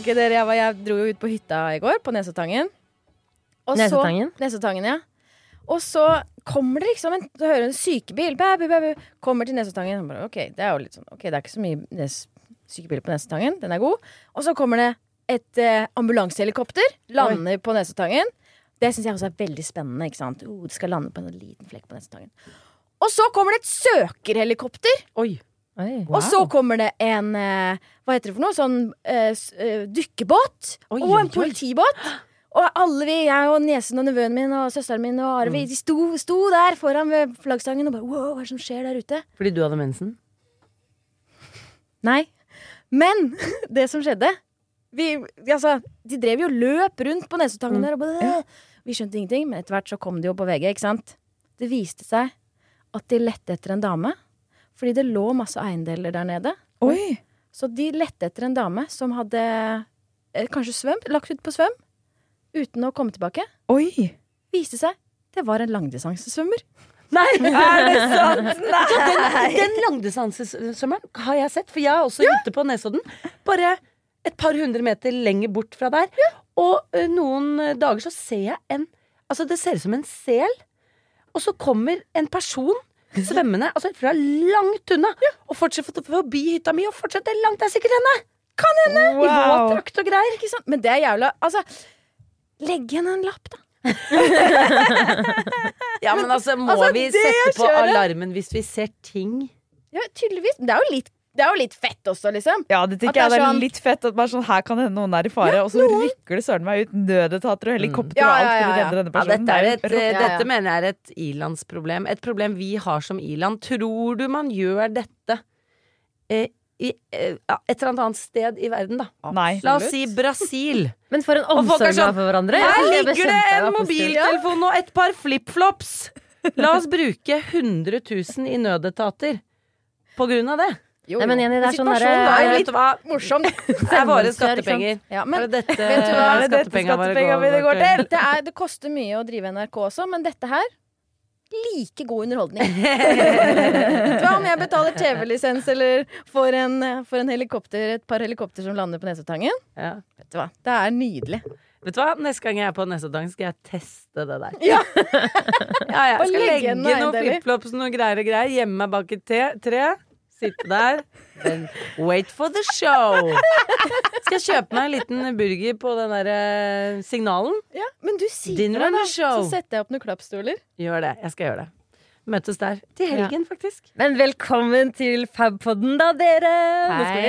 Ok, dere, jeg, var, jeg dro jo ut på hytta i går, på Nesotangen. Og så- Nesotangen? Nesotangen, ja. Og så kommer det liksom en, du hører en sykebil baby, baby, kommer til Nesotangen. Bare, Ok, det er jo litt sånn Ok, det er ikke så mye nes, sykebiler på Nesotangen. Den er god. Og så kommer det et eh, ambulansehelikopter. Lander på Nesotangen. Det syns jeg også er veldig spennende. ikke sant? Oh, det skal lande på en liten flekk på Nesotangen. Og så kommer det et søkerhelikopter. Oi. Oi. Og så kommer det en eh, Hva heter det for noe? Sånn uh, s- eh, dykkebåt. Oi, og en politibåt. Og alle vi, jeg og niesen og nevøen min og søsteren min og Arve, de sto, sto der foran ved flaggstangen og bare Wow, hva er det som skjer der ute? Fordi du hadde mensen? Nei. Men det som skjedde vi, altså, De drev jo og løp rundt på Nesotangen der og bare Vi skjønte ingenting, men etter hvert så kom de jo på VG, ikke sant? Det viste seg at de lette etter en dame. Fordi det lå masse eiendeler der nede. Oi! Så de lette etter en dame som hadde eh, kanskje svømt, lagt ut på svøm, uten å komme tilbake. Oi! Viste seg det var en langdistansesvømmer. Nei! Er det sant? Nei! Den langdistansesvømmeren har jeg sett, for jeg er også ute på Nesodden. Bare et par hundre meter lenger bort fra der. Og ø, noen dager så ser jeg en Altså, det ser ut som en sel. Og så kommer en person svømmende altså fra langt unna og fortsetter forbi hytta mi og fortsetter langt. Det er sikkert henne! Kan hende! I våt Wow. drakt og greier. Ikke sant? Men det er jævla Altså, legg igjen en lapp, da. Ja, men altså, må altså, vi sette på alarmen hvis vi ser ting? Ja, tydeligvis. Det er jo litt, det er jo litt fett også, liksom. Ja, det tenker er jeg det er sånn- litt fett at bare sånn, her kan hende noen er i fare, og så rykker det søren meg ut nødetater og helikopter Ja, og alt for å ja, ja. redde denne Ja, personen. dette, er et, Ja, ja. dette mener jeg er et ilandsproblem. Et problem vi har som iland. Tror du man gjør dette eh, i eh, et eller annet sted i verden, da? Nei. La oss si Brasil. Men for en omsorg har sånn, for hverandre. Her ligger det en mobiltelefon og et par flipflops! La oss bruke 100 000 i nødetater på grunn av det. Jo, Nei, men. Jenny, det er sånn derre- var Nei, vet litt hva? morsom. Det er våre skattepenger. Ja, Er det dette vet du hva? Er det dette skattepengene mine går til? det, er, det koster mye å drive NRK også, men dette her like god underholdning. Vet du hva, Om jeg betaler TV-lisens eller får en, får en helikopter, et par helikopter som lander på Nesoddtangen Ja. Vet du hva, Det er nydelig. Vet du hva? Neste gang jeg er på Nesoddtangen, skal jeg teste det der. Ja. Ja, jeg skal legge legge noen flipflops og noen greier og greier. Gjemme meg bak et tre. Sitte der. Then wait for the show. Skal jeg kjøpe meg en liten burger på den derre signalen? Ja, Men du sier Dinner det, da. show. Så setter jeg opp noen klappstoler. Gjør det. Jeg skal gjøre det. Møtes der. Til helgen, faktisk. Men velkommen til Fabpodden, da, dere! Hei.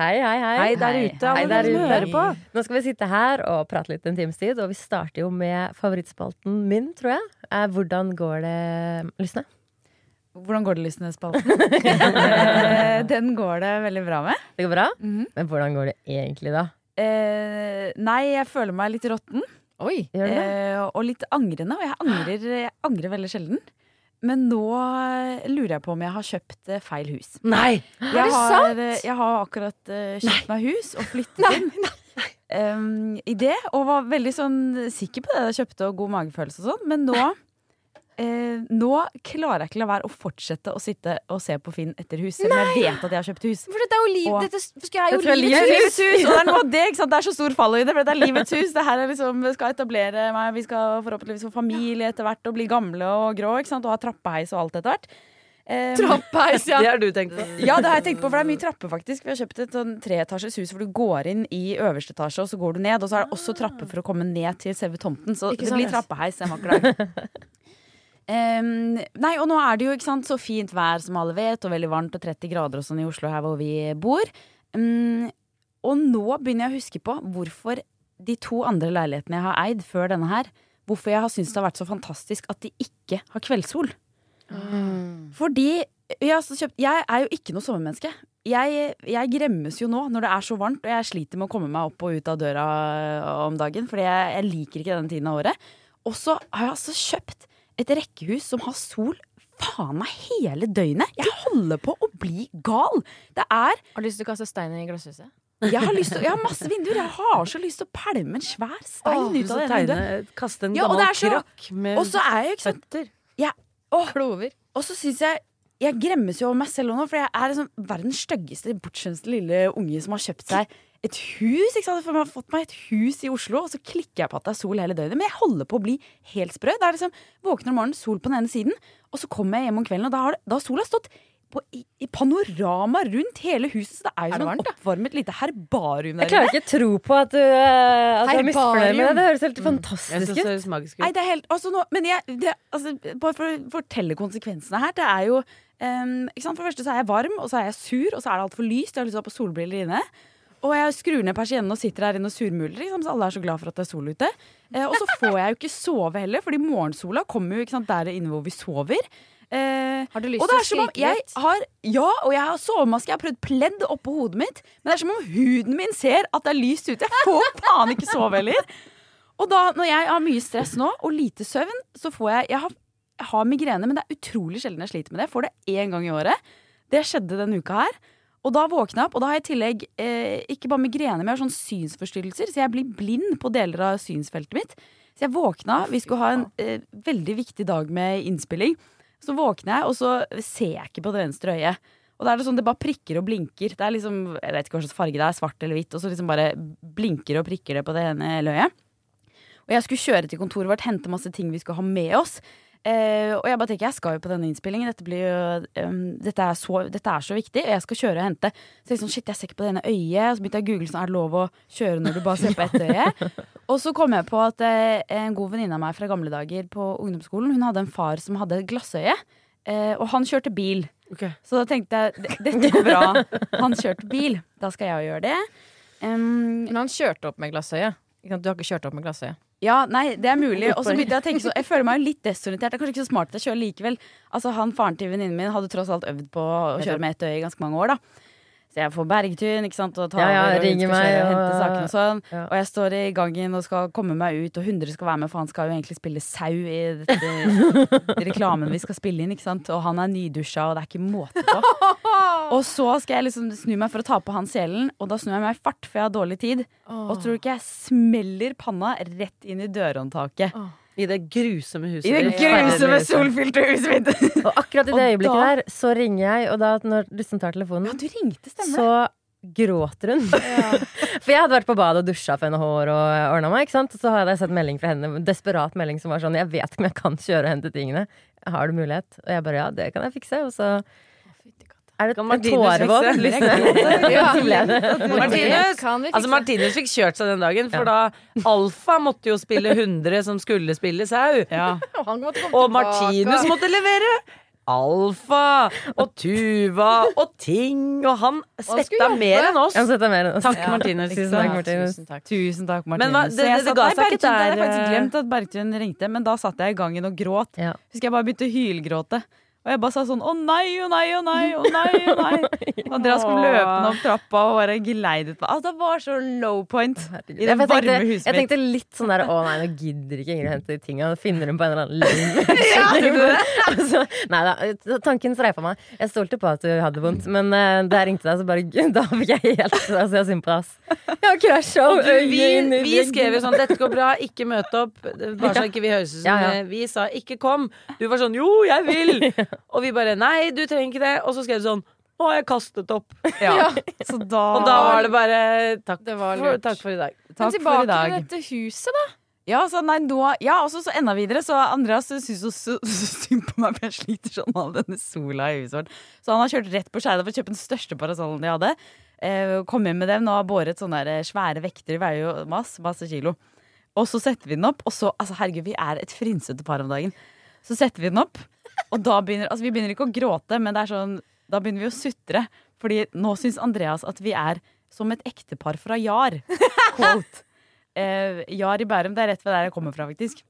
Hei, hei, hei. Hei der ute, alle der som hører på. Nå skal vi sitte her og prate litt en times tid, og vi starter jo med favorittspalten min, tror jeg. Er hvordan går det, Lysne? Hvordan går det, Lysne-spalten? Eh, Den går det veldig bra med. Det går bra? Mhm. Men hvordan går det egentlig, da? Eh, nei, jeg føler meg litt råtten. Oi. Gjør du? Eh, og litt angrende. Og jeg angrer, jeg angrer veldig sjelden. Men nå lurer jeg på om jeg har kjøpt eh, feil hus. Nei! Jeg det har, sant? eh, jeg har akkurat kjøpt kjøpt meg hus og flyttet inn. Nei. Um, I det, og var veldig sånn sikker på det jeg kjøpte, og god magefølelse og sånn. Men nå eh, Nå klarer jeg ikke la være å fortsette å sitte og se på Finn etter hus, selv om jeg vet at jeg har kjøpt hus. For dette er jo liv, Og- dette skal jeg jo Dette livets livet. hus. Hus! Det er noe av det, ikke sant? Det er så stor fallhøyde, for dette er livets hus. Det her er liksom, vi skal etablere meg, vi skal forhåpentligvis få familie etter hvert og bli gamle og grå, ikke sant? Og ha trappeheis og alt etter hvert. Um, Trappeheis, ja. Det har du tenkt på. ja, det har jeg tenkt på, for det er mye trapper, faktisk. Vi har kjøpt et sånn treetasjes hus hvor du går inn i øverste etasje, og så går du ned. Og så er det også trapper for å komme ned til selve tomten. Så Ikke det blir trappeheis en vakker dag. Em, nei, og nå er det jo ikke sant, så fint vær som alle vet, og veldig varmt og 30 grader og sånn i Oslo her hvor vi bor. Um, og nå begynner jeg å huske på hvorfor de to andre leilighetene jeg har eid før denne her, hvorfor jeg har syntes det har vært så fantastisk at de ikke har kveldssol. Fordi jeg, har kjøpt, jeg er jo ikke noe sommermenneske. jeg, jeg gremmes jo nå når det er så varmt, og jeg sliter med å komme meg opp og ut av døra øh, om dagen. Fordi jeg, jeg liker ikke denne tiden av året. Og så har jeg altså kjøpt et rekkehus som har sol faen meg hele døgnet. Jeg holder på å bli gal. Det er Har du lyst til å kaste stein i glasshuset? Jeg har, til, jeg har masse vinduer. Jeg har så lyst til å pælme en svær stein Åh, ut av det vinduet. kaste en Ja, gammel så- krakk med er føtter. Klover. Og så syns jeg Jeg gremmes jo over meg selv nå, for jeg er liksom verdens styggeste, bortskjemte lille unge som har kjøpt seg et hus. Ikke sant? For jeg har fått meg et hus i Oslo, og så klikker jeg på at det er sol hele døgnet. Men jeg holder på å bli helt sprø. Det er liksom Våkner om morgenen, sol på den ene siden, og så kommer jeg hjem om kvelden, og da har, det, da har sola stått på, i, i panorama rundt hele huset. Så det er jo det som et da? oppvarmet lite herbarium Jeg klarer ikke å tro på at du, eh, at du er misfornøyd med det. Det høres helt Jeg fantastisk synes ut. Nei, det er helt altså nå, Men jeg det, altså, Bare for å fortelle konsekvensene her. Det er jo um, ikke sant? For det første så er jeg varm, og så er jeg sur, og så er det altfor lyst. Jeg har lyst til å ha på solbriller inne. Og jeg skrur ned persiennen og sitter her inne og surmuler. liksom. Så alle er så glad for at det er sol ute. Eh, og så får jeg jo ikke sove heller, fordi morgensola kommer jo ikke sant, der inne hvor vi sover. Eh, Har du lyst til å skrike litt? har Ja, og jeg har sovemaske. Jeg har prøvd pledd oppå hodet mitt. Men det er som om huden min ser at det er lyst ute. Jeg får faen ikke sove heller. Og da, når jeg har mye stress nå og lite søvn, så får jeg Jeg har, jeg har migrene, men det er utrolig sjelden jeg sliter med det. Jeg får det én gang i året. Det skjedde denne uka her. Og da våkna jeg opp, og da har jeg i tillegg eh, ikke bare migrene, men jeg har sånn synsforstyrrelser, så jeg blir blind på deler av synsfeltet mitt. Så jeg våkna, vi skulle ha en eh, veldig viktig dag med innspilling. Så våkner jeg, og så ser jeg ikke på det venstre øyet. Og da er det sånn, det bare prikker og blinker. Det er liksom, Jeg vet ikke hva slags farge det er, svart eller hvitt. Og så liksom bare blinker og prikker det på det ene øyet. Og jeg skulle kjøre til kontoret vårt, hente masse ting vi skulle ha med oss. Eh, og jeg bare tenker, jeg skal jo på denne innspillingen. Dette, blir jo, um, dette, er så, dette er så viktig, og jeg skal kjøre og hente. Så jeg sånn, shit, jeg ser ikke på det ene øyet. Og så begynte jeg å google sånn, er det lov å kjøre når du bare ser på ett øye. Og så kom jeg på at uh, en god venninne av meg fra gamle dager på ungdomsskolen, hun hadde en far som hadde et glassøye. uh, og han kjørte bil. Okay. Så da tenkte jeg dette går bra. Han kjørte bil. Da skal jeg jo gjøre det. Um, Men han kjørte opp med glassøye. Du har ikke kjørt opp med glassøye. ja, nei, det er mulig. Og så begynte jeg å tenke så Jeg føler meg jo litt desorientert. Det er kanskje ikke så smart at jeg kjører likevel. Altså, han Faren til venninnen min hadde tross alt øvd på å kjøre med ett øye i ganske mange år. da Så jeg får bergtun ikke sant, og tar Ja, ja, over, og skal kjøre og meg, hente sakene og sånn. Ja. Og jeg står i gangen og skal komme meg ut, og 100 skal være med, for han skal jo egentlig spille sau i dette reklamen vi skal spille inn. ikke sant Og han er nydusja, og det er ikke måte på. Og så skal jeg liksom snu meg for å ta på han selen, og da snur jeg meg i fart, for jeg har dårlig tid. Og tror du ikke jeg smeller panna rett inn i dørhåndtaket. I det grusomme huset. I det grusomme solfylte huset mitt. Og akkurat i det øyeblikket der, så ringer jeg, og da når Lussen tar telefonen, Ja, du ringte, stemmer så gråter hun. For jeg hadde vært på badet og dusja for henne hår og ordna meg. ikke sant? Og så hadde jeg sett melding fra henne, en desperat melding som var sånn Jeg vet ikke om jeg kan kjøre og hente tingene. Har du mulighet? Og jeg bare ja, det kan jeg fikse. Og så er det Kan en. Ja. Fikse? Altså Martinus fikk kjørt seg den dagen, for da Alfa måtte jo spille 100 som skulle spille sau. Ja. Han måtte komme Og. Martinus måtte levere Alfa og Tuva og ting, og han svetta mer enn oss. Jeg mer enn oss. Takk, Martinus. Tusen takk, Martinus. Tusen takk. Tusen takk, Martinus. Men hva- det- det- det ga seg ikke der. Har jeg hadde faktisk eh. glemt at Bergtun ringte, men da satt jeg i gangen og gråt. Ja. Husker jeg bare begynte å hylgråte. Og jeg bare sa sånn å nei, å nei, å nei, å nei. å nei Og Andreas kom løpende opp trappa og bare geleidet meg. Altså, det var så low point i det varme tenkte, huset jeg tenkte litt sånn der Å nei, nå gidder ikke Ingrid å hente de tinga. Finner hun på en eller annen løgn. altså, nei da, tanken streifa meg. Jeg stolte på at du hadde vondt, men uh, da jeg ringte deg, så bare Da fikk jeg helt altså, jeg synd på deg, ass. Jeg har krasja du, vi, vi skrev jo sånn 'Dette går bra, ikke møt opp'. Bare så ikke vi høres ut som Ja, ja. eh, Vi sa 'ikke kom'. Du var sånn 'jo, jeg vil'. Og vi bare 'nei, du trenger ikke det'. Og så skrev du sånn 'nå har jeg kastet opp'. Ja. Så da, Og da var det bare 'takk, Det var for, takk for i dag'. Takk Men tilbake i dag. til dette huset, da. Ja, så nei, nå, ja, og så så enda videre. Så Andreas syns så, så, så synd på meg, for jeg sliter sånn med all denne sola i huset vårt. Så han har kjørt rett på Skeida for å kjøpe den største parasollen de hadde. Eh, kom hjem med dem og har båret sånne der svære vekter. De veier jo masse, masse kilo. Og så setter vi den opp, og så Altså, herregud, vi er et frynsete par om dagen. Så setter vi den opp, og da begynner Altså, vi begynner ikke å gråte, men det er sånn Da begynner vi å sutre. Fordi nå syns Andreas at vi er som et ektepar fra Jar. Quote. Eh, Jar i Bærum, det er rett ved der jeg kommer fra, faktisk.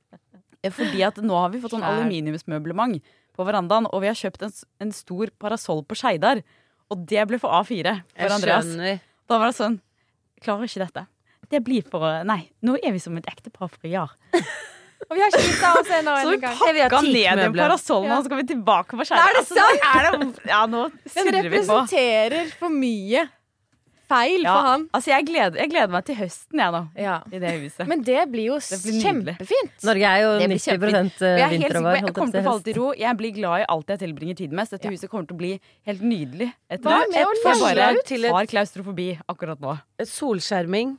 Eh, Fordi at nå har vi fått sånn aluminiumsmøblement på verandaen, og vi har kjøpt en, en stor parasoll på Skeidar. Og det ble for A4 for Andreas. skjønner. Da var det sånn Klarer ikke dette. Det blir for Nei, nå er vi som et ektepar fra Jar. Og vi har gifta oss en Så en gang. Så vil pakka ned den parasollen, og så skal vi tilbake på skjermen. Er det sant? er det, ja, nå surrer vi på. representerer for mye feil Ja, for han. altså, jeg gleder, jeg gleder meg til høsten, jeg, nå. Ja. I det huset. Men det blir jo Det blir kjempefint. Norge er jo 90 kjempefint. Og jeg er vinter og vår. Jeg kommer til å falle til ro. Jeg blir glad i alt jeg tilbringer tid med. Så dette huset kommer til å bli helt nydelig etter Hva det. med å Jeg bare leie ut til et- har klaustrofobi akkurat nå. Solskjerming.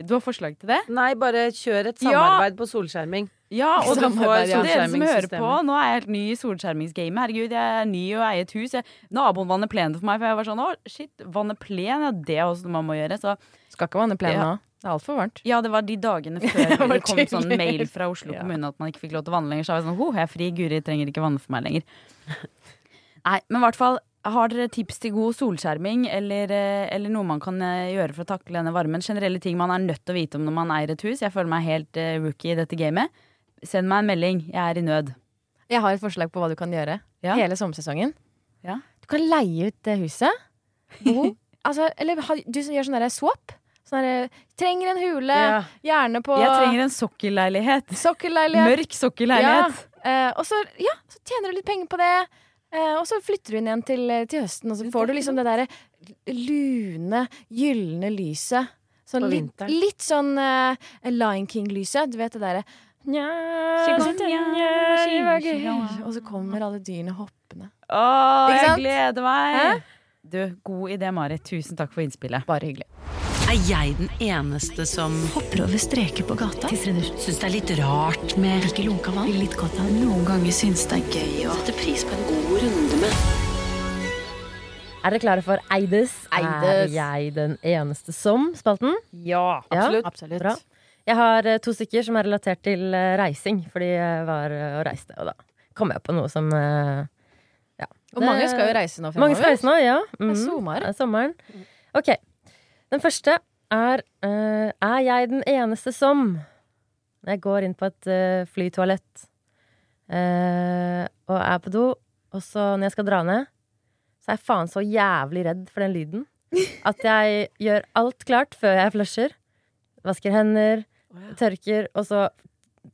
Du har forslag til det? Nei, bare kjør et Ja. samarbeid på solskjerming. Ja, og, får ja. dere som hører på, nå er jeg helt ny i solskjermingsgamet. Herregud, jeg er ny og eier et hus. Jeg, naboen vanner plenen for meg, for jeg var sånn å shit, vanne plen, ja, det er også noe man må gjøre. Så Skal ikke vanne plenen Ja. nå. Det er altfor varmt. ja, det var de dagene før Det det kom sånn mail fra Oslo kommune at man ikke fikk lov til å vanne lenger. Så var jeg sånn, ho, jeg er fri, Guri trenger ikke vanne for meg lenger. Nei, men i hvert fall, har dere tips til god solskjerming, eller, eh, eller noe man kan eh, gjøre for å takle denne varmen? Generelle ting man er nødt til å vite om når man eier et hus. Jeg føler meg helt eh, rookie i dette gamet. Send meg en melding, jeg er i nød. Jeg har et forslag på hva du kan gjøre Ja. hele sommersesongen. Ja. Du kan leie ut det huset. Bo. altså, eller du som gjør sånn derre swap. Sånn derre Trenger en hule, Ja. gjerne på Jeg trenger en sokkelleilighet. sokkelleilighet. Mørk sokkelleilighet. Ja, eh, og så, ja, så tjener du litt penger på det. Eh, og så flytter du inn igjen til, eh, til høsten, og så får du liksom det derre lune, gylne lyset. Sånn litt, litt sånn uh, Lion King-lyset. Du vet det derre Og så kommer alle dyrene hoppende. Å, jeg gleder meg! Hæ? Du, god idé, Mari. Tusen takk for innspillet. Bare hyggelig. Er jeg den eneste som hopper over streker på gata? Syns det er litt rart med ikke lunka vann? Litt godt av Noen ganger syns det er gøy å sette pris på en god runde med Er dere klare for Eides? Er jeg den eneste som? Spalten? Ja, Ja. Absolutt. Bra. Jeg har eh, to stykker som er relatert til eh, reising, fordi jeg var eh, og reiste. Og da kom jeg på noe som ja. Og mange skal jo reise nå Mange skal reise nå, ja. Det er Mhm. sommer. Det er sommeren. Ok. Den første er uh, Er jeg den eneste som Når jeg går inn på et uh, flytoalett uh, og er på do, og så når jeg skal dra ned, så er jeg faen så jævlig redd for den lyden at jeg gjør alt klart før jeg flusher. Vasker hender, tørker, og så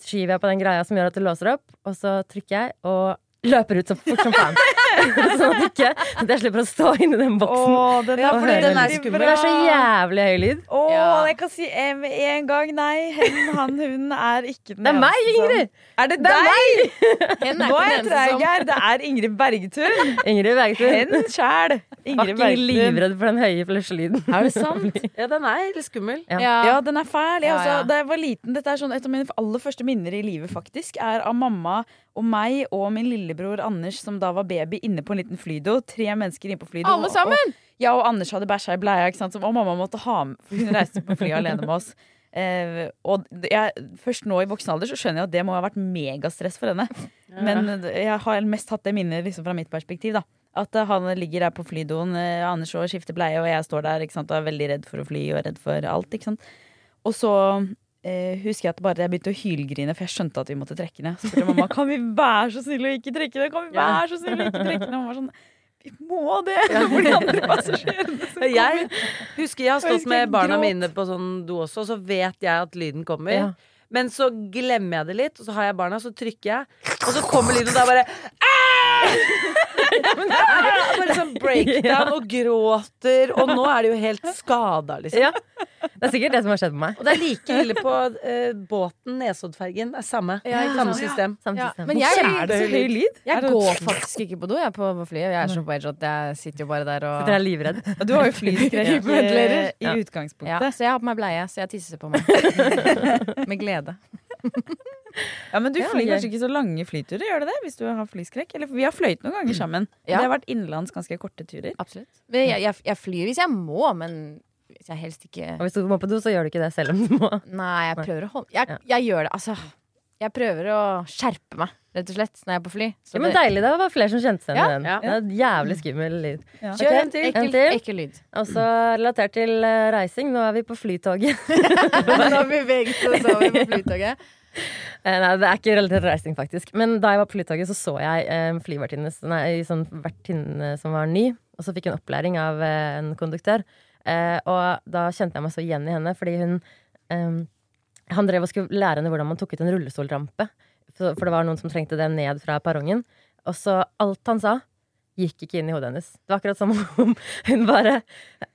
skyver jeg på den greia som gjør at det låser opp, og så trykker jeg og løper ut så fort som faen. sånn at ikke at jeg slipper å stå inni den boksen. den Ja, Og høre den er skummel. Det er så jævlig høy lyd. Å, Ja. jeg kan si eh, med en gang nei. Hen, han, hun er ikke den Det er meg, Ingrid! som-! Er det deg? Hen Nå er jeg treig her. Det er Ingrid Bergtun. Ingrid Bergtun. Hen sjæl. Ingrid Bergtun. livredd for den høye flusjelyden. Er det sant? Ja, den er litt skummel. Ja. Ja. Ja, den er fæl. Jeg Ja, ja. Da jeg var liten, dette er sånn Et av mine aller første minner i livet faktisk er av mamma og meg og min lillebror Anders, som da var baby, inne på en liten flydo. Tre mennesker inne på flydo. Alle sammen? Og, ja, og Anders hadde bæsja i bleia, ikke sant? som- og mamma måtte ha med for Hun reiste på flyet alene med oss. Uh, og jeg, først nå i voksen alder så skjønner jeg at det må ha vært megastress for henne. Men jeg har mest hatt det minnet liksom, fra mitt perspektiv. da At eh, han ligger der på flydoen, eh, Anders og skifter bleie, og jeg står der ikke sant, og er veldig redd for å fly og redd for alt. Ikke sant? Og så eh, husker jeg at bare jeg begynte å hylgrine, for jeg skjønte at vi måtte trekke ned. Så spurte mamma kan vi være så snille å ikke trekke ned. Kan vi være så snille å ikke trekke ned? Og var sånn vi må det! For de andre passasjerene som Jeg husker jeg har stått jeg med barna gråt. mine på sånn do også, og så vet jeg at lyden kommer. Ja. Men så glemmer jeg det litt, og så har jeg barna, så trykker jeg, og så kommer lyden, og det er bare! Bare sånn breakdown og gråter, og nå er det jo helt skada, liksom. Ja. Det er sikkert det som har skjedd på meg. Og det er like ille på eh, båten, Nesoddfergen. Det er samme. Ja, samme system. Samme Ja, men jeg, Er det så høy lyd? jeg Er går faktisk ikke på do jeg på på flyet. Jeg er så på edge at jeg sitter jo bare der og Sitter her livredd. Og Du har jo flyskrekk i, i utgangspunktet. ja, Så jeg har på meg bleie, så jeg tisser på meg. Med glede. Ja, Men du Ja, flyr kanskje ikke så lange flyturer, gjør du det? Hvis du har flyskrekk? Eller vi har fløyet noen ganger sammen. Ja. Det har vært innenlands ganske korte turer. Absolutt. Men jeg, jeg, jeg flyr hvis jeg må, men hvis jeg helst ikke Og hvis du må på do, så gjør du ikke det selv om du må. Nei, jeg prøver å holde Jeg, jeg gjør det, altså. Jeg prøver å skjerpe meg, rett og slett, når jeg er på fly. Så Ja, men det- deilig, det var flere som kjente seg Ja, igjen. ja. Det er en jævlig skummel lyd. Ja. Ok, Kjør en til. En ekkel, til. ekkel lyd. Også relatert til eh, reising. Nå er vi på flytoget. Nå har vi beveget oss over på flytoget. Eh, Nei, det er ikke relatert til reising, faktisk. Men da jeg var på flytoget, så så jeg en flyvertinne, sånn som var ny. og så fikk hun opplæring av eh, en konduktør. Eh, og da kjente jeg meg så igjen i henne, fordi hun eh, Han drev og skulle lære henne hvordan man tok ut en rullestolrampe. For, det var noen som trengte det ned fra perrongen. Og så alt han sa, gikk ikke inn i hodet hennes. Det var akkurat som om hun bare,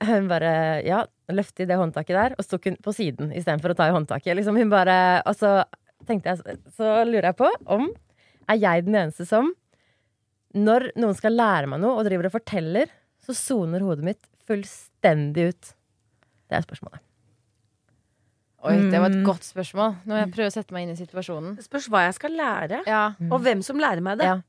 hun bare Ja, løftet i det håndtaket der, og hun på siden istedenfor å ta i håndtaket. Liksom hun bare Og så tenkte jeg Så lurer jeg på om er jeg den eneste som når noen skal lære meg noe og driver og forteller, så soner hodet mitt fullstendig ut. Det er spørsmålet. Oi, det var et Mm. godt spørsmål. Nå må jeg prøve å sette meg inn i situasjonen. Spørs hva jeg skal lære, Ja, og hvem som lærer meg det. Ja.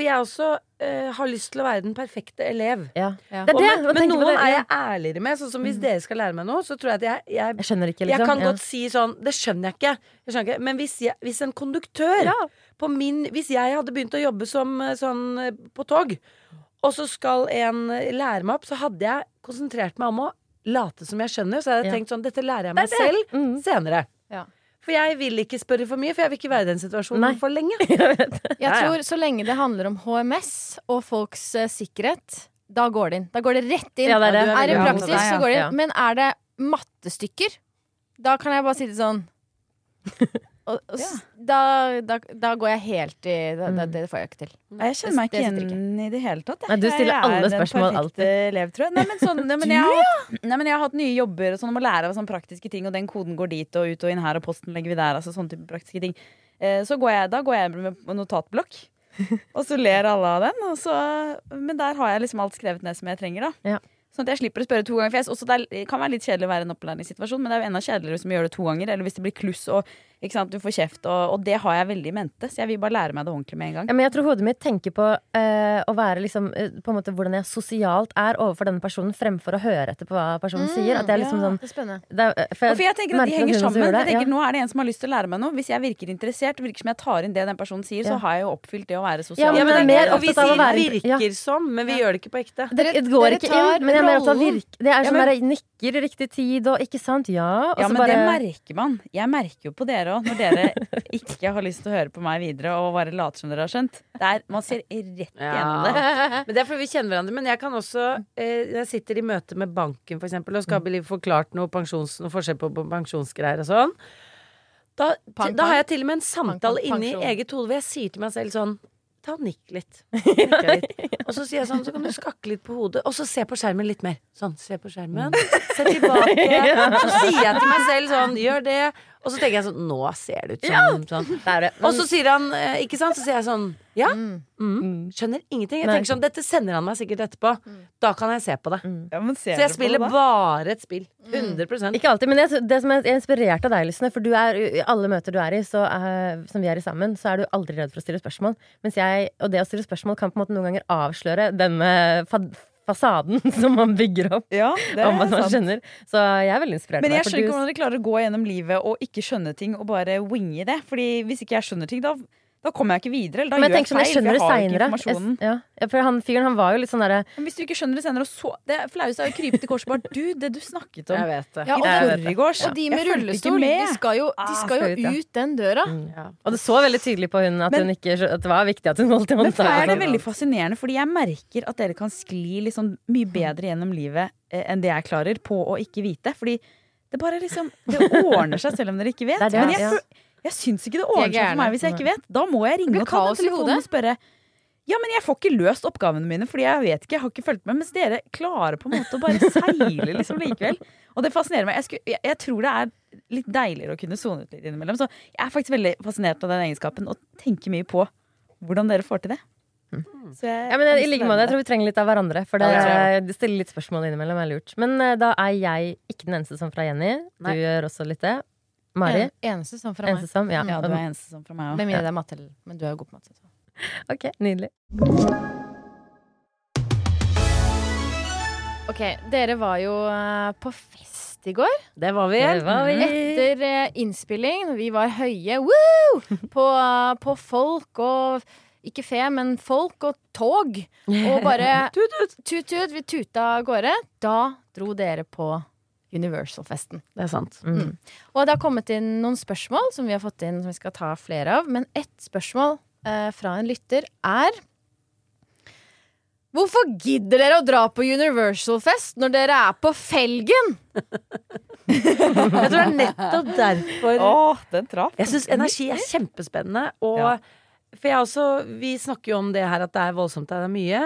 For jeg også eh, har lyst til å være den perfekte elev. Ja. ja. Det er det! men, men noen det, er jeg ærligere med. Sånn som Hvis dere skal lære meg noe, så tror jeg at jeg, jeg, Jeg skjønner ikke, jeg liksom. kan Ja. godt si sånn Det skjønner jeg ikke. Jeg skjønner ikke. Men hvis, jeg, hvis en konduktør på min Hvis jeg hadde begynt å jobbe som eh, sånn eh, på tog, og så skal en eh, lære meg opp, så hadde jeg konsentrert meg om å late som jeg skjønner. Så hadde jeg Ja. tenkt sånn Dette lærer jeg meg selv Mm. senere. Ja. For jeg vil ikke spørre for mye, for jeg vil ikke være i den situasjonen Nei. for lenge. Jeg tror så lenge det handler om HMS og folks uh, sikkerhet, da går det inn. Da går det rett inn. Ja, det er det. Er det praksis, så går det inn. Men er det mattestykker, da kan jeg bare si det sånn og, og, ja. da, da, da går jeg helt i da, da, Det får jeg ikke til. Nei, Jeg kjenner meg ikke igjen i det hele tatt. Nei, du stiller Jeg alle spørsmål alltid. elev, tror jeg. Nei, men, sånn, nei, men jeg har, hatt- nei, men jeg har hatt nye jobber og sånn om å lære av sånne praktiske ting, og den koden går dit og ut og inn her, og posten legger vi der, altså sånne type praktiske ting. Eh, Så går jeg, da går jeg med notatblokk, og så ler alle av den. Og så, men der har jeg liksom alt skrevet ned som jeg trenger, da. Ja. Sånn at jeg slipper å spørre to ganger. For jeg, også det er- kan være litt kjedelig å være i en opplæringssituasjon, men det er jo enda kjedeligere hvis vi gjør det to ganger, eller hvis det blir kluss og du får kjeft, og, og det har jeg veldig i mente. Så jeg vil bare lære meg det ordentlig med en gang. Ja, men jeg tror hodet mitt tenker på eh, å være liksom eh, På en måte hvordan jeg sosialt er overfor denne personen, fremfor å høre etter på hva personen sier. At jeg liksom ja. sånn Det er spennende. det er, for jeg, for jeg tenker at de henger sammen. Jeg tenker, Ja. Nå er det en som har lyst til å lære meg noe. Hvis jeg virker interessert, virker som jeg tar inn det den personen sier, Ja. så har jeg jo oppfylt det å være Ja, sosial. men Ja, men det er mer er, og vi opptatt av å sier være- ja. 'virker som', men vi gjør det ikke på ekte. Dere- Det går dere ikke inn, men jeg er mer opptatt av virke. Det er Ja, sånn men- der, nikker i riktig tid og ikke sant? Ja. Og Ja, men bare det merker man. Jeg merker jo på dere òg, når dere ikke har lyst til å høre på meg videre og bare later som dere har skjønt. Er, man ser rett igjennom det. Men det er fordi vi kjenner hverandre. Men jeg kan også eh, Jeg sitter i møte med banken for eksempel, og skal bli forklart noe, pensjons, noe forskjell på, pensjonsgreier og sånn. Da, Pang, da har jeg til og med en samtale inni eget hode hvor jeg sier til meg selv sånn Ta og nikk litt. Litt. Og så sier jeg sånn, så kan du skakke litt på hodet. Og så se på skjermen litt mer. Sånn, se på skjermen. Se tilbake. Så sier jeg til meg selv sånn, gjør det. Og så tenker jeg sånn, nå ser det ut som sånn. Det er det. Og så sier han, eh, ikke sant, så sier jeg sånn Ja, mm, skjønner ingenting. Jeg Nei. tenker sånn, Dette sender han meg sikkert etterpå. Da kan jeg se på det. Ja, men ser Så dere jeg på spiller det da? bare et spill. 100% Ikke alltid, men jeg, det som er jeg er inspirert av deg, Lysne, for du er, i alle møter du er i, så, eh, som vi er i sammen, så er du aldri redd for å stille spørsmål. Mens jeg, og det å stille spørsmål kan på en måte noen ganger avsløre denne fa fasaden som man bygger opp. Ja, det om at man sant. skjønner. Så jeg er veldig inspirert Men jeg skjønner ikke hvordan dere klarer å gå gjennom livet og ikke skjønne ting og bare winge det. Fordi hvis ikke jeg skjønner ting, da, da kommer jeg ikke videre. Eller da Men jeg gjør jeg sånn, jeg feil, skjønner det jeg har ikke seinere. Ja, Ja, for han fyren han var jo litt sånn derre Men hvis du ikke skjønner det senere, og så Det flaueste er å krype til korset bare Du, det du snakket om Jeg vet det. Ja, og, Jeg vet det. og de med Jeg rullestol, med. de skal jo, de Ah, skal skal jo ut, ja. ut den døra. Ja. Og det så veldig tydelig på hun at, Men- hun ikke, at det var viktig at hun holdt i Men for er det veldig fascinerende, fordi jeg merker at dere kan skli liksom mye bedre gjennom livet eh, enn det jeg klarer på å ikke vite. Fordi det bare liksom Det ordner seg selv om dere ikke vet. Det er det, Men jeg, ja. Jeg syns ikke det ordner seg for meg hvis jeg ikke vet. Da må jeg ringe og ta den telefonen og spørre. Ja, men jeg får ikke løst oppgavene mine, fordi jeg vet ikke, jeg har ikke fulgt med. Mens dere klarer på en måte å bare seile liksom likevel. Og det fascinerer meg. Jeg, skulle, jeg, jeg tror det er litt deiligere å kunne sone ut litt innimellom. Så jeg er faktisk veldig fascinert av den egenskapen og tenker mye på hvordan dere får til det. Så jeg- Ja, men I like måte. Jeg tror vi trenger litt av hverandre. For det, Ja, det det stiller litt spørsmål innimellom er lurt. Men uh, da er jeg ikke den eneste som fra Jenny. Du Nei. gjør også litt det. Mari. En, eneste som fra meg. Som, ja. Ja, du er eneste som fra meg Med òg. mindre det er matte, men du er jo god på matte. Så. Ok, nydelig. Ok, dere var jo eh, på fest i går. Det var vi. Det var vi. Etter eh, innspilling, vi var høye woo! På, eh, på folk og Ikke fe, men folk og tog. Og bare tut-tut, vi tuta av gårde. Da dro dere på Universal-festen. Det er sant. Mm. Og det har kommet inn noen spørsmål som vi har fått inn som vi skal ta flere av. Men ett spørsmål eh, fra en lytter er Hvorfor gidder dere å dra på Universal-fest når dere er på felgen? Jeg tror det er nettopp derfor Åh, den traff. Jeg syns energi er kjempespennende. Og For jeg også Vi snakker jo om det her at det er voldsomt, det er mye.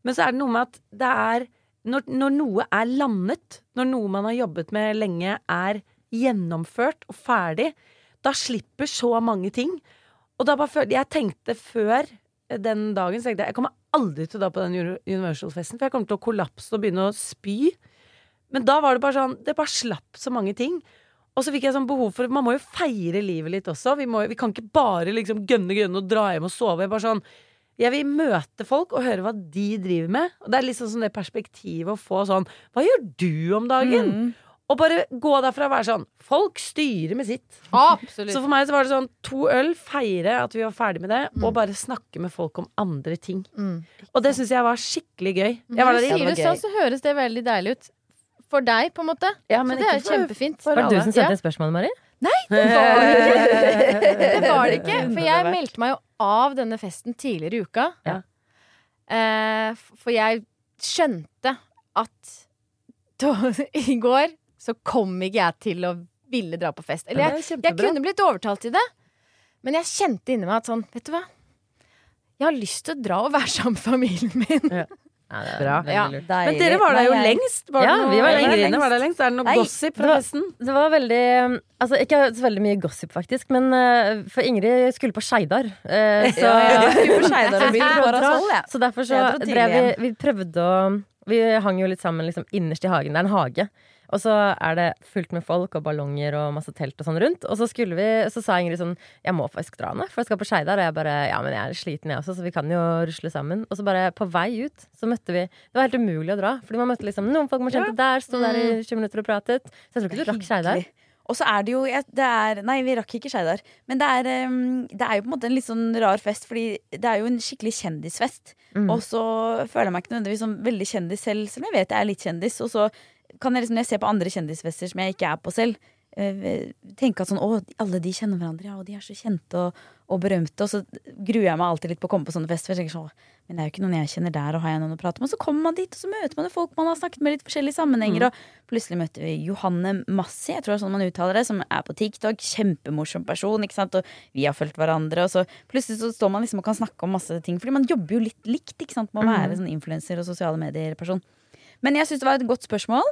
Men så er det noe med at det er når, når noe er landet, når noe man har jobbet med lenge, er gjennomført og ferdig, da slipper så mange ting. Og da bare følte Jeg tenkte før den dagen tenkte jeg jeg kommer aldri til å dra på den Uni- Universal-festen, for jeg kommer til å kollapse og begynne å spy. Men da var det bare sånn Det bare slapp så mange ting. Og så fikk jeg sånn behov for Man må jo feire livet litt også. Vi, må, vi kan ikke bare liksom gønne gønne og dra hjem og sove. Bare sånn jeg vil møte folk og høre hva de driver med. Og det er liksom sånn det perspektivet å få sånn Hva gjør du om dagen? Og bare gå derfra og være sånn Folk styrer med sitt. Absolutt. Så for meg så var det sånn to øl, feire at vi var ferdig med det, og bare snakke med folk om andre ting. Mm. Og det syns jeg var skikkelig gøy. Jeg var Når du sier det sånn, så høres det veldig deilig ut. For deg, på en måte. Ja, så det er for- kjempefint. for Var det du som sendte ja. spørsmålet, Mari? Det var det ikke. For jeg meldte meg jo av denne festen tidligere i uka. Ja. Eh, for jeg skjønte at da, i går så kom ikke jeg til å ville dra på fest. Eller jeg, jeg kunne blitt overtalt til det, men jeg kjente inni meg at sånn, vet du hva? Jeg har lyst til å dra og være sammen med familien min. Ja, Bra. Ja. Men dere var der jo Nei, jeg- lengst. Var Ja, vi var Ingrid lengst. var der lengst. Er det noe Nei, gossip fra det var- festen? Det var veldig Altså, ikke så veldig mye gossip, faktisk, men uh, for Ingrid skulle på Skeidar. Uh, så, Ja, på Scheidar, og begynne på prøvde å- Parasol, jeg. så derfor så drev vi. Vi prøvde å Vi hang jo litt sammen liksom innerst i hagen. Det er en hage. Og så er det fullt med folk og ballonger og masse telt og sånn rundt. Og så skulle vi Så sa Ingrid sånn Jeg må faktisk dra nå, for jeg skal på Skeidar. Og jeg bare Ja, men jeg er sliten, jeg også, så vi kan jo rusle sammen. Og så bare på vei ut så møtte vi Det var helt umulig å dra. Fordi man møtte liksom noen folk man kjente der, sto der i 20 minutter og pratet. Så jeg tror ikke du rakk Skeidar. Og så er det jo det er, Nei, vi rakk ikke Skeidar. Men det er, det er jo på en måte en litt sånn rar fest, fordi det er jo en skikkelig kjendisfest. Mm. Og så føler jeg meg ikke nødvendigvis som veldig kjendis selv, selv om jeg vet jeg er litt kjendis. Og så kan jeg liksom, når jeg ser på andre kjendisfester som jeg ikke er på selv, eh, tenke at sånn Å, alle de kjenner hverandre, ja, og de er så kjente og, og berømte. Og så gruer jeg meg alltid litt på å komme på sånne fester. Så sånn, men det er jo ikke noen jeg kjenner der, og har jeg noen å prate med? Og så kommer man dit, og så møter man folk man har snakket med i litt forskjellige sammenhenger. Og plutselig møtte vi Johanne Massi, jeg tror det er sånn man uttaler det, som er på TikTok. Kjempemorsom person, ikke sant. Og vi har fulgt hverandre. Og så plutselig så står man liksom og kan snakke om masse ting. Fordi man jobber jo litt likt, ikke sant, med å være sånn influenser og sosiale medier-person. Men jeg syns det var et godt spørsmål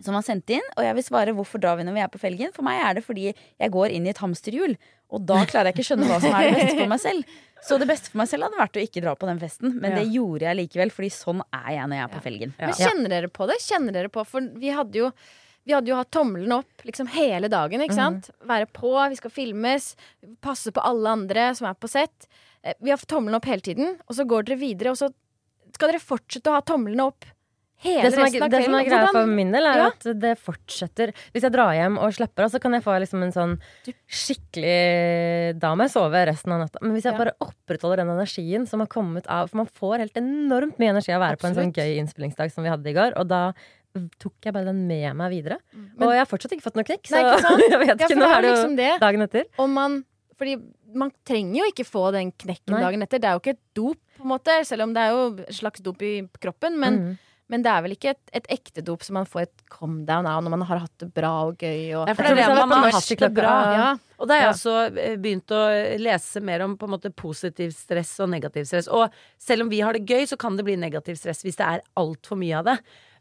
som han sendt inn, og jeg vil svare hvorfor drar vi når vi er på felgen. For meg er det fordi jeg går inn i et hamsterhjul, og da klarer jeg ikke skjønne hva som er det beste for meg selv. Så det beste for meg selv hadde vært å ikke dra på den festen, men det gjorde jeg likevel, fordi sånn er jeg når jeg er på felgen. Men kjenner dere på det? Kjenner dere på For vi hadde jo vi hadde jo hatt tommelen opp liksom hele dagen. ikke sant? Være på, vi skal filmes, passe på alle andre som er på sett. Eh, Vi har hatt tommelen opp hele tiden, og så går dere videre, og så skal dere fortsette å ha tomlene opp hele Det som, er, resten av det som er greia for min del, er Ja. at det fortsetter. Hvis jeg drar hjem og slapper av, så kan jeg få liksom en sånn skikkelig Da må jeg sove resten av natta. Men hvis jeg Ja. bare opprettholder den energien som har kommet av For man får helt enormt mye energi av å være på en sånn gøy innspillingsdag som vi hadde i går. Og da tok jeg bare den med meg videre. og jeg har fortsatt ikke fått noe knekk, så Mm. Nei, ikke sant? jeg vet ikke. Nå er det jo liksom det. dagen etter. Og man Fordi man trenger jo ikke få den knekken Nei. dagen etter. Det er jo ikke et dop, på en måte, selv om det er jo et slags dop i kroppen. Men, Mm. Men det er vel ikke et, et ekte dop som man får et come down av når man har hatt det bra og gøy. Og, Nei, for det er det hadde man har hatt det bra. ja. Og da har jeg også eh, begynt å lese mer om på en måte positiv stress og negativ stress. Og selv om vi har det gøy, så kan det bli negativ stress hvis det er altfor mye av det.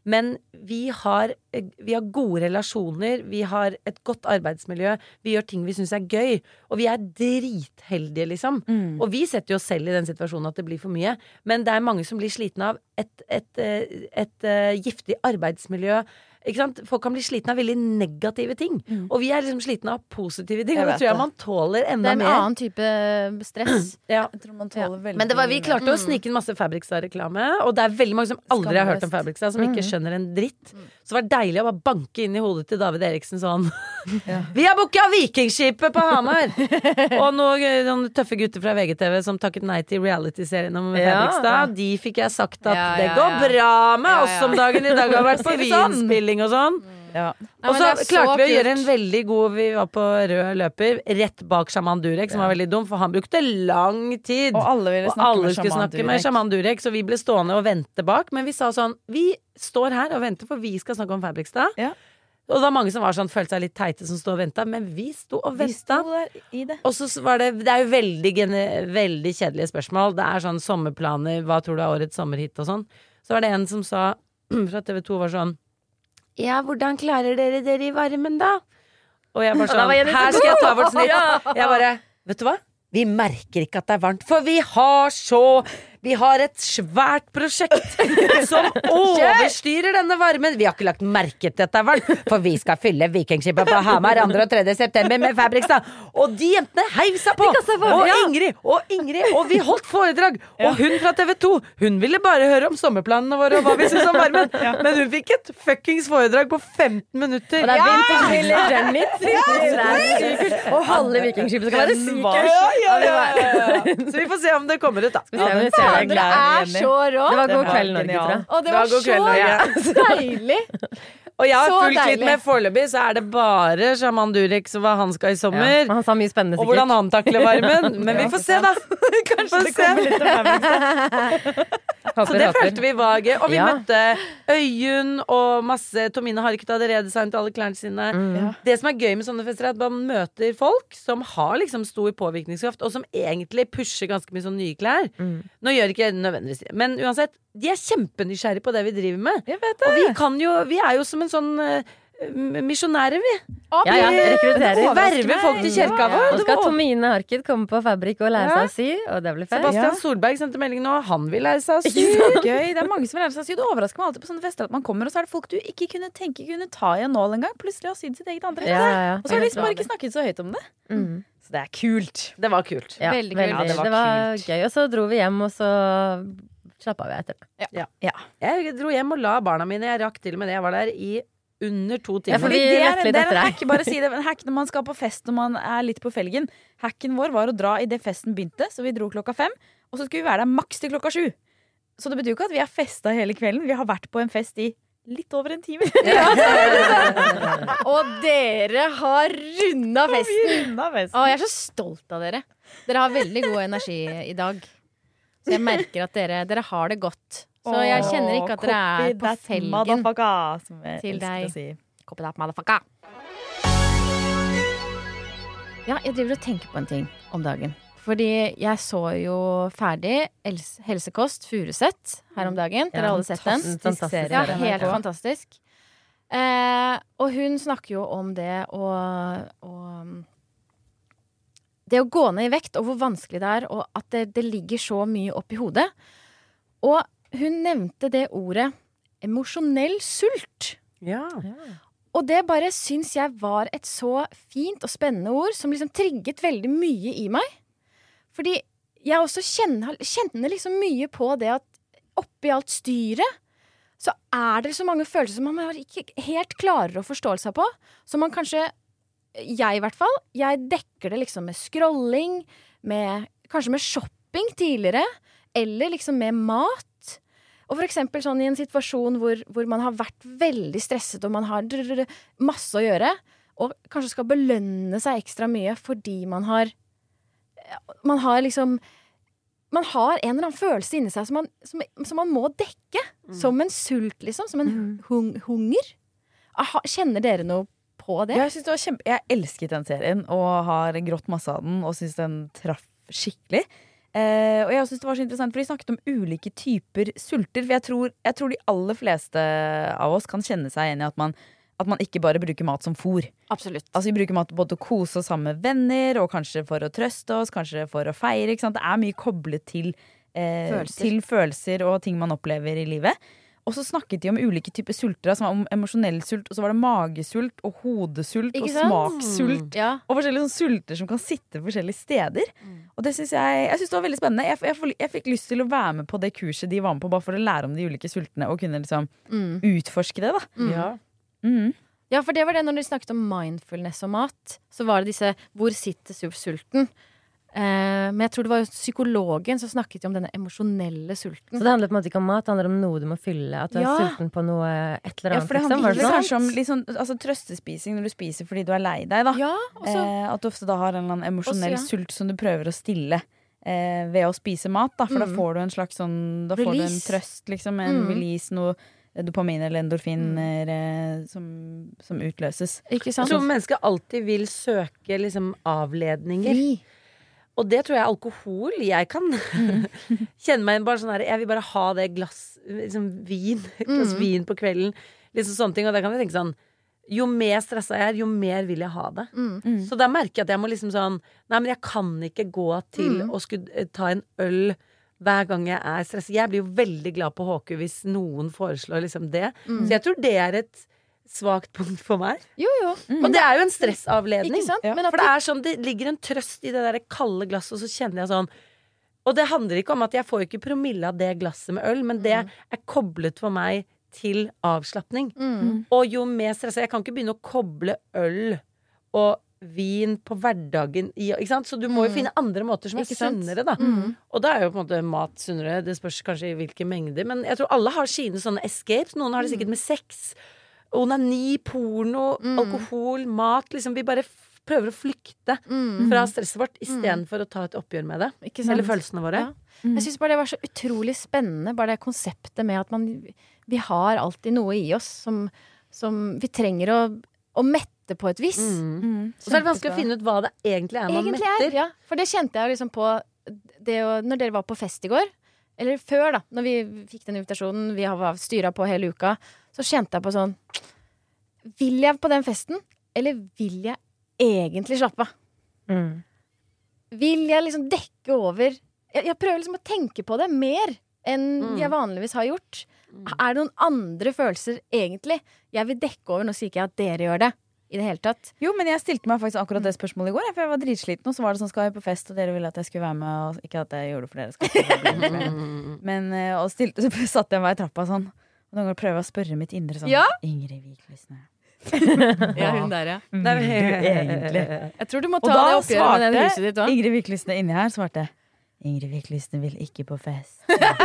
Men vi har, eh, vi har gode relasjoner, vi har et godt arbeidsmiljø, vi gjør ting vi syns er gøy. Og vi er dritheldige, liksom. Mm. Og vi setter jo oss selv i den situasjonen at det blir for mye. Men det er mange som blir slitne av et, et, et, et, eh, giftig arbeidsmiljø. Ikke sant? Folk kan bli slitne av veldig negative ting. Og vi er liksom slitne av positive ting. Jeg Og da tror jeg det. man tåler enda mer. Det er en mer. annen type stress. Ja. Jeg tror man tåler veldig Men det var, vi klarte Mm. å snike inn masse Fabrikstad-reklame, og det er veldig mange som aldri har hørt om Fabrikstad, som Mm. ikke skjønner en dritt. Så det var deilig å bare banke inn i hodet til David Eriksen sånn Vi har booka Vikingskipet på Hamar! og noen, eh, noen tøffe gutter fra VGTV som takket nei til reality-serien om Ja. Fabrikstad. De fikk jeg sagt at Ja, det ja, går bra med oss ja. om dagen i dag. Har vært på Si sånn. og sånn. Ja. Og så klarte vi å gjøre en veldig god Vi var på rød løper rett bak sjaman Durek, som var veldig dum, for han brukte lang tid. Og alle ville Og snakke alle med skulle sjaman snakke med sjaman Durek, så vi ble stående og vente bak. Men vi sa sånn Vi står her og venter, for vi skal snakke om Fabrikstad. Ja. Og det var mange som var sånn, følte seg litt teite som sto og venta, men vi sto og venta. Og så var det Det er jo veldig, veldig kjedelige spørsmål. Det er sånn sommerplaner, hva tror du er årets sommerhit og sånn. Så var det en som sa fra TV 2 var sånn Ja, hvordan klarer dere dere i varmen, da? Og jeg bare sånn Her skal jeg ta vårt snitt. Jeg bare Vet du hva? Vi merker ikke at det er varmt, for vi har så Vi har et svært prosjekt som overstyrer denne varmen. Vi har ikke lagt merke til dette, det for vi skal fylle Vikingskipet på Hamar 2. og 3. september med Fabrikstad. Og de jentene heiv seg på! Og Ingrid og Ingrid, og vi holdt foredrag. Og hun fra TV 2, hun ville bare høre om sommerplanene våre og hva vi syntes om varmen. Men hun fikk et fuckings foredrag på 15 minutter. Og det er Jenny. Er kult. Og halve Vikingskipet skal være ja. Så vi får se om det kommer ut, da. Ja, Dere er så rå. Det var god kveld, Norge, tror jeg. Og det Det var var god kveld, så deilig. Og jeg har fulgt litt med foreløpig, så er det bare sjaman Durek som hva han skal i sommer. Ja, han sa mye spennende, Og hvordan han takler varmen. Men vi får se, da. Kanskje det kommer litt oppmerksomhet. Så det følte vi var gøy. Og vi Ja. møtte Øyunn og masse Tomine har ikke tatt redesign til alle klærne sine. Mm. Det som er gøy med sånne fester, er at man møter folk som har liksom stor påvirkningskraft, og som egentlig pusher ganske mye sånn nye klær. Mm. Nå gjør ikke nødvendigvis det, men uansett, de er kjempenysgjerrige på det vi driver med. Jeg vet Og vi kan jo Vi er jo som en sånn eh, misjonærer, vi. Ja, ja, rekrutterer. Verver folk til kirka vår. Nå skal Tomine Harket komme på Fabrik og lære seg å sy, og det blir fett. Sebastian Solberg sendte melding nå. Han vil lære seg å sy. Gøy. Det er mange som vil lære seg å sy. Det overrasker meg alltid på sånne fester at man kommer, og så er det folk du ikke kunne tenke kunne ta i en nål engang. Plutselig har sydd sitt eget antrekk. Ja, ja, ja. Og så har de liksom bare ikke snakket så høyt om det. Mm. Så det er kult. Det var kult. Ja, Veldig kult. Det Ja, det var, var kult. gøy. Og så dro vi hjem, og så slappa av etter det. Jeg dro hjem og la barna mine. Jeg rakk til og med det. Jeg var der i under to Ja, for vi det er, litt det er en hack, bare si det. Hack når man skal på fest når man er litt på felgen. Hacken vår var å dra idet festen begynte, så vi dro klokka fem. Og så skulle vi være der maks til klokka sju. Så det betyr jo ikke at vi har festa hele kvelden. Vi har vært på en fest i litt over en time. Og dere har runda festen. Unna fest. Å, jeg er så stolt av dere. Dere har veldig god energi i dag. Så jeg merker at dere, dere har det godt. Så jeg kjenner ikke at dere er på felgen. til til deg. Si. Copy that, motherfucker. Ja, jeg driver og tenker på en ting om dagen. Fordi jeg så jo ferdig Helsekost Furuset her om dagen. Dere har alle sett den? Fantastisk serie. Ja, helt fantastisk. Eh, og hun snakker jo om det å, å Det å gå ned i vekt, og hvor vanskelig det er, og at det, det ligger så mye oppi hodet. Og hun nevnte det ordet emosjonell sult. Ja. Og det bare syns jeg var et så fint og spennende ord, som liksom trigget veldig mye i meg. Fordi jeg også kjenner, kjenner liksom mye på det at oppi alt styret, så er det så mange følelser som man ikke helt klarer å forstå seg på. Som man kanskje, jeg i hvert fall, jeg dekker det liksom med scrolling, med, kanskje med shopping tidligere, eller liksom med mat. Og for eksempel sånn i en situasjon hvor, hvor man har vært veldig stresset og man har masse å gjøre, og kanskje skal belønne seg ekstra mye fordi man har Man har liksom Man har en eller annen følelse inni seg som man, som, som man må dekke. Som en sult, liksom. Som en hung, hunger. Aha, kjenner dere noe på det? Jeg, det var kjempe... jeg elsket den serien og har grått masse av den og syns den traff skikkelig. Eh, og jeg synes det var så interessant, for De snakket om ulike typer sulter. For jeg tror, jeg tror de aller fleste av oss kan kjenne seg igjen i at man, at man ikke bare bruker mat som fôr. Absolutt. Altså Vi bruker mat både til å kose oss sammen med venner, og kanskje for å trøste oss, kanskje for å feire. Det er mye koblet til, eh, Følelser. til følelser og ting man opplever i livet. Og så snakket de om ulike typer sulter. Altså om emosjonell sult, og så var det magesult og hodesult Ikke og sant? smakssult. Ja. Og forskjellige sånn sulter som kan sitte forskjellige steder. Og det synes jeg, jeg synes det var veldig spennende. Jeg, jeg, jeg fikk lyst til å være med på det kurset de var med på, bare for å lære om de ulike sultene og kunne liksom Mm. utforske det. da Ja. Mm. Ja, for det var det når de snakket om mindfulness og mat. Så var det disse Hvor sitter sulten? Eh, men jeg tror det var jo psykologen som snakket om denne emosjonelle sulten. Så det handler på en måte ikke om mat, det handler om noe du må fylle. At du Ja. er sulten på noe et eller annet? Ja, for det liksom. handler sånn? kanskje om sånn, altså, trøstespising når du spiser fordi du er lei deg, da. Ja, også, Eh, at du ofte da har en eller annen emosjonell Også, ja. sult som du prøver å stille eh, ved å spise mat. Da, for da Mm. får du en slags sånn Da får du en trøst, liksom. En Mm. release, noe dopamin eller endorfiner mm. som, som utløses. Ikke Jeg tror mennesker alltid vil søke liksom avledninger. Fri. Og det tror jeg er alkohol. Jeg kan kjenne meg bare sånn her Jeg vil bare ha det glass liksom vin. Glass Mm. vin på kvelden. Liksom sånne ting. Og da kan jeg tenke sånn Jo mer stressa jeg er, jo mer vil jeg ha det. Mm. Så da merker jeg at jeg må liksom sånn Nei, men jeg kan ikke gå til Mm. å skulle eh, ta en øl hver gang jeg er stresset. Jeg blir jo veldig glad på HK hvis noen foreslår liksom det. Mm. Så jeg tror det er et svakt punkt for meg. Jo, jo. Og det er jo en stressavledning. Ikke sant? Ja. Men at For det er sånn, det ligger en trøst i det der kalde glasset, og så kjenner jeg sånn Og det handler ikke om at jeg får ikke promille av det glasset med øl, men det er koblet for meg til avslapning. mm. Og jo mer stressa Jeg kan ikke begynne å koble øl og vin på hverdagen Ikke sant? Så du må jo finne andre måter som er sunnere, da. Mm. Og da er jo på en måte mat sunnere. Det spørs kanskje i hvilke mengder. Men jeg tror alle har sine sånne escapes. Noen har det sikkert med sex. Onani, porno, Mm. alkohol, mat. Liksom vi bare prøver å flykte Mm. fra stresset vårt istedenfor å ta et oppgjør med det. Ikke sant? Eller følelsene våre. Ja. Jeg syns bare det var så utrolig spennende, bare det konseptet med at man Vi har alltid noe i oss som, som vi trenger å, å mette på et vis. Mm. Og så er det vanskelig å finne ut hva det egentlig er man Egentlig metter. er, ja. For det kjente jeg liksom på det å, når dere var på fest i går. Eller før, da. Når vi fikk den invitasjonen, vi har styra på hele uka. Så kjente jeg på sånn Vil jeg på den festen, eller vil jeg egentlig slappe av? Mm. Vil jeg liksom dekke over jeg, jeg prøver liksom å tenke på det mer enn Mm. jeg vanligvis har gjort. Er det noen andre følelser egentlig jeg vil dekke over? Nå sier ikke jeg at dere gjør det i det hele tatt. Jo, men jeg stilte meg faktisk akkurat det spørsmålet i går. For jeg var dritsliten, og så var det sånn skal jeg på fest, og dere ville at jeg skulle være med. Og ikke at jeg gjorde det for dere. Men eh, og stilte, så satte jeg meg i trappa sånn. Og noen ganger prøver jeg å spørre mitt indre sånn Ja? Ingrid Vik Lysne. Ja, hun der, ja. Det er- egentlig? Jeg tror du må ta det oppgjøret med den huset ditt òg. Ingrid Vik Lysne inni her svarte Ingrid Vik vil ikke på fest.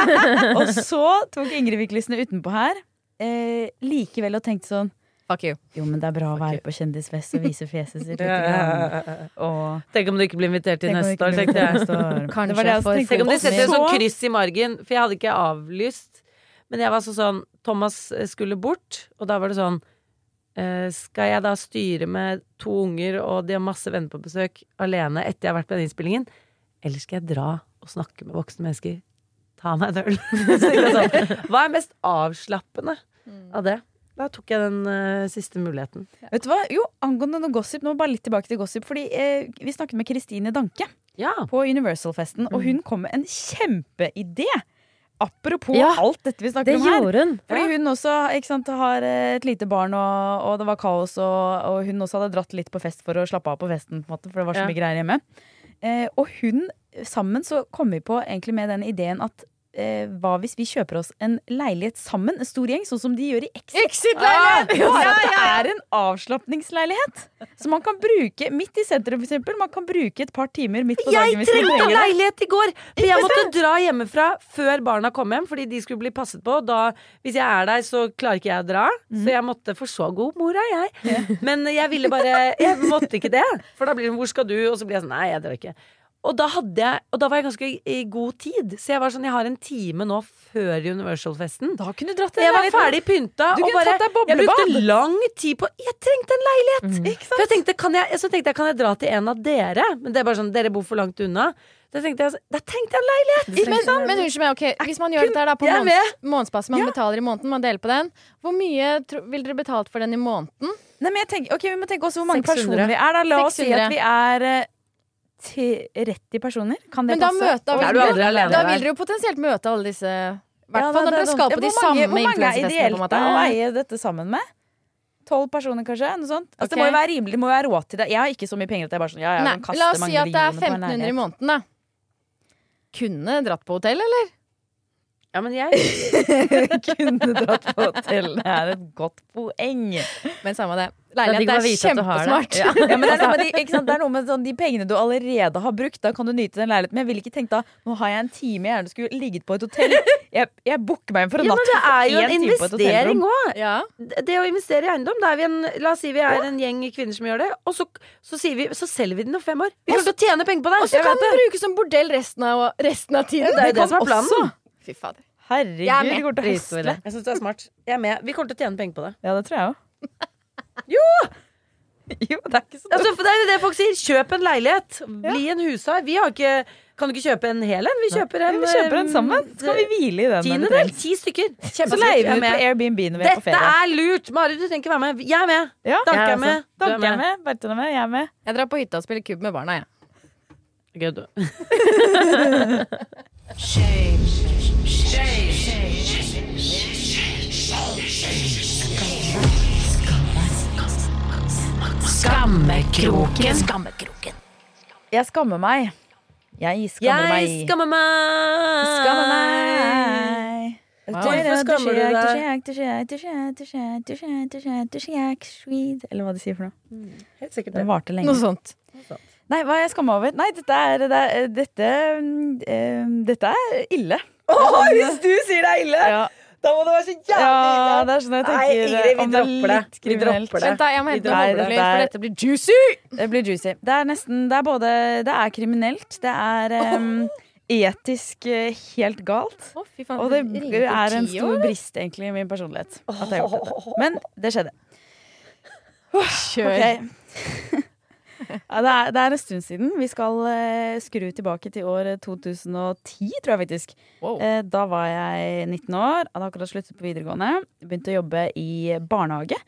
og så tok Ingrid Vik utenpå her eh, likevel og tenkte sånn Fuck you. Jo, men det er bra å være på kjendisfest og vise fjeset sitt litt. Grann. Og Tenk om du ikke blir invitert til neste år, tenkte jeg. Kanskje Det det jeg tenkte. Tenk om de setter et sånt kryss i margen, for jeg hadde ikke avlyst. Men jeg var så sånn Thomas skulle bort, og da var det sånn eh, Skal jeg da styre med to unger, og de har masse venner på besøk, alene etter jeg har vært på den innspillingen? Eller skal jeg dra og snakke med voksne mennesker? Ta meg en øl. Sånn, Hva er mest avslappende av det? Da tok jeg den uh, siste muligheten. Vet du hva? Jo, angående noe gossip, nå bare litt tilbake til gossip. Fordi eh, vi snakket med Kristine Danke Ja. på Universal-festen, og hun kom med en kjempeidé. Apropos Ja, alt dette vi Det snakker om her. gjorde hun. Fordi hun også ikke sant, har eh, et lite barn, og, og det var kaos, og, og hun også hadde dratt litt på fest for å slappe av på festen, på en måte, for det var så Ja. mye greier hjemme. Eh, og hun, sammen så kom vi på egentlig med den ideen at eh, hva hvis vi kjøper oss en leilighet sammen, en stor gjeng, sånn som de gjør i Exit? Exit-leilighet! ja, ja. det er en avslapningsleilighet. Så man kan bruke midt i sentrum, for eksempel. Man kan bruke et par timer midt på dagen Jeg trengte leilighet i går! For jeg måtte dra hjemmefra før barna kom hjem, fordi de skulle bli passet på. Da, hvis jeg er der, så klarer ikke jeg å dra. Så jeg måtte For så god mor er jeg. Men jeg ville bare Jeg måtte ikke det. For da blir det 'hvor skal du?' Og så blir jeg sånn 'nei, jeg drar ikke'. Og da, hadde jeg, og da var jeg ganske i god tid. Så jeg var sånn, jeg har en time nå før Universal-festen. Da kunne du dratt Jeg var ferdig pynta. Du og kunne bare, tatt deg jeg brukte lang tid på Jeg trengte en leilighet! For jeg tenkte, kan jeg, så tenkte jeg, kan jeg dra til en av dere? Men det er bare sånn, dere bor for langt unna. Da tenkte jeg, da trengte jeg en leilighet! Men, men unnskyld meg, ok, hvis man gjør dette her da på måneds, månedsbasis, man Ja. betaler i måneden, man deler på den, hvor mye vil dere betalt for den i måneden? Nei, men jeg tenker, ok, Vi må tenke også hvor mange 600. personer vi er. da La oss si at vi er eh, 30 personer. Kan det Men da, passe? møter, Da vil du alene da vil dere jo potensielt møte alle disse I hvert fall når dere er skal på de samme mange- Hvor mange er ideelt å eie dette sammen med? Tolv personer, kanskje? Noe sånt. Altså, Det må jo være rimelig, det må jo være råd til det. Jeg har ikke så mye penger at jeg bare sånn, ja, jeg Nei, la oss si at det er millioner på en 1500 i måneden, da. Kunne dratt på hotell, eller? Ja, men jeg kunne dratt på hotell. Det er et godt poeng. Men samme det. Det er Leilighet er det. kjempesmart. Ja. Ja, det er de. Det er noe med sånn, de pengene du allerede har brukt. Da kan du nyte den leiligheten. Men jeg ville ikke tenkt da Nå har jeg en time jeg gjerne skulle ligget på et hotell. Jeg, jeg booker meg inn for en Ja, natt. men det er jo en investering òg. Ja. Det å investere i eiendom, da er vi en, la oss si vi er en gjeng kvinner som gjør det, og så, så, sier vi, så selger vi den om fem år. Vi kommer til å tjene penger på det! Og så kan den brukes som bordell resten av, resten av tiden. Det er jo det som er planen. også. Fy fader. Herregud, Jeg er med. det går til å Dritgod høsle. Jeg syns du er smart. Jeg er med. Vi kommer til å tjene penger på det. Ja, det tror jeg òg. Jo! Jo, det er ikke så Altså, det er det folk sier. Kjøp en leilighet. Bli en hushai. Vi har ikke Kan du ikke kjøpe en hel en? Vi kjøper en Vi kjøper den eh, sammen. Så kan vi hvile i den. det Tiendedel. Ti stykker. Så leier vi ut på. Airbnb når vi er på Dette er lurt! Mari, du trenger ikke være med. Jeg er med. Ja, Danke jeg er med. Danke er med. med. Er med. Jeg er med. Jeg drar på hytta og spiller kubb med barna, jeg. Good. Skammekroken. Jeg skammer meg. Jeg skammer meg. Jeg skammer meg. Skammer meg. Hvorfor skammer du deg? Eller hva de sier for noe. Helt sikkert Den det. varte lenge. Noe sånt. Nei, hva er jeg skamma over? Nei, dette er, det er dette, eh, dette er ille. hvis du sier det er ille, Ja, da må det være så jævlig ja det er sånn jeg Nei, tenker Ingrid, vi om det er dropper det. litt Vi kriminelt. dropper det. Vent, da, jeg må hente Nei, noe dette hodelyd, for er- dette blir juicy! Det blir juicy. Det er nesten Det er både Det er kriminelt, det er em, etisk eh, helt galt. Å, fy faen. Og det ringer er en stor brist egentlig i min personlighet. At jeg har gjort dette. Men det skjedde. Kjør. Ok. Ja, det, er, det er en stund siden. Vi skal uh, skru tilbake til år 2010, tror jeg faktisk. Wow. Uh, da var jeg 19 år, hadde akkurat sluttet på videregående. Begynte å jobbe i barnehage.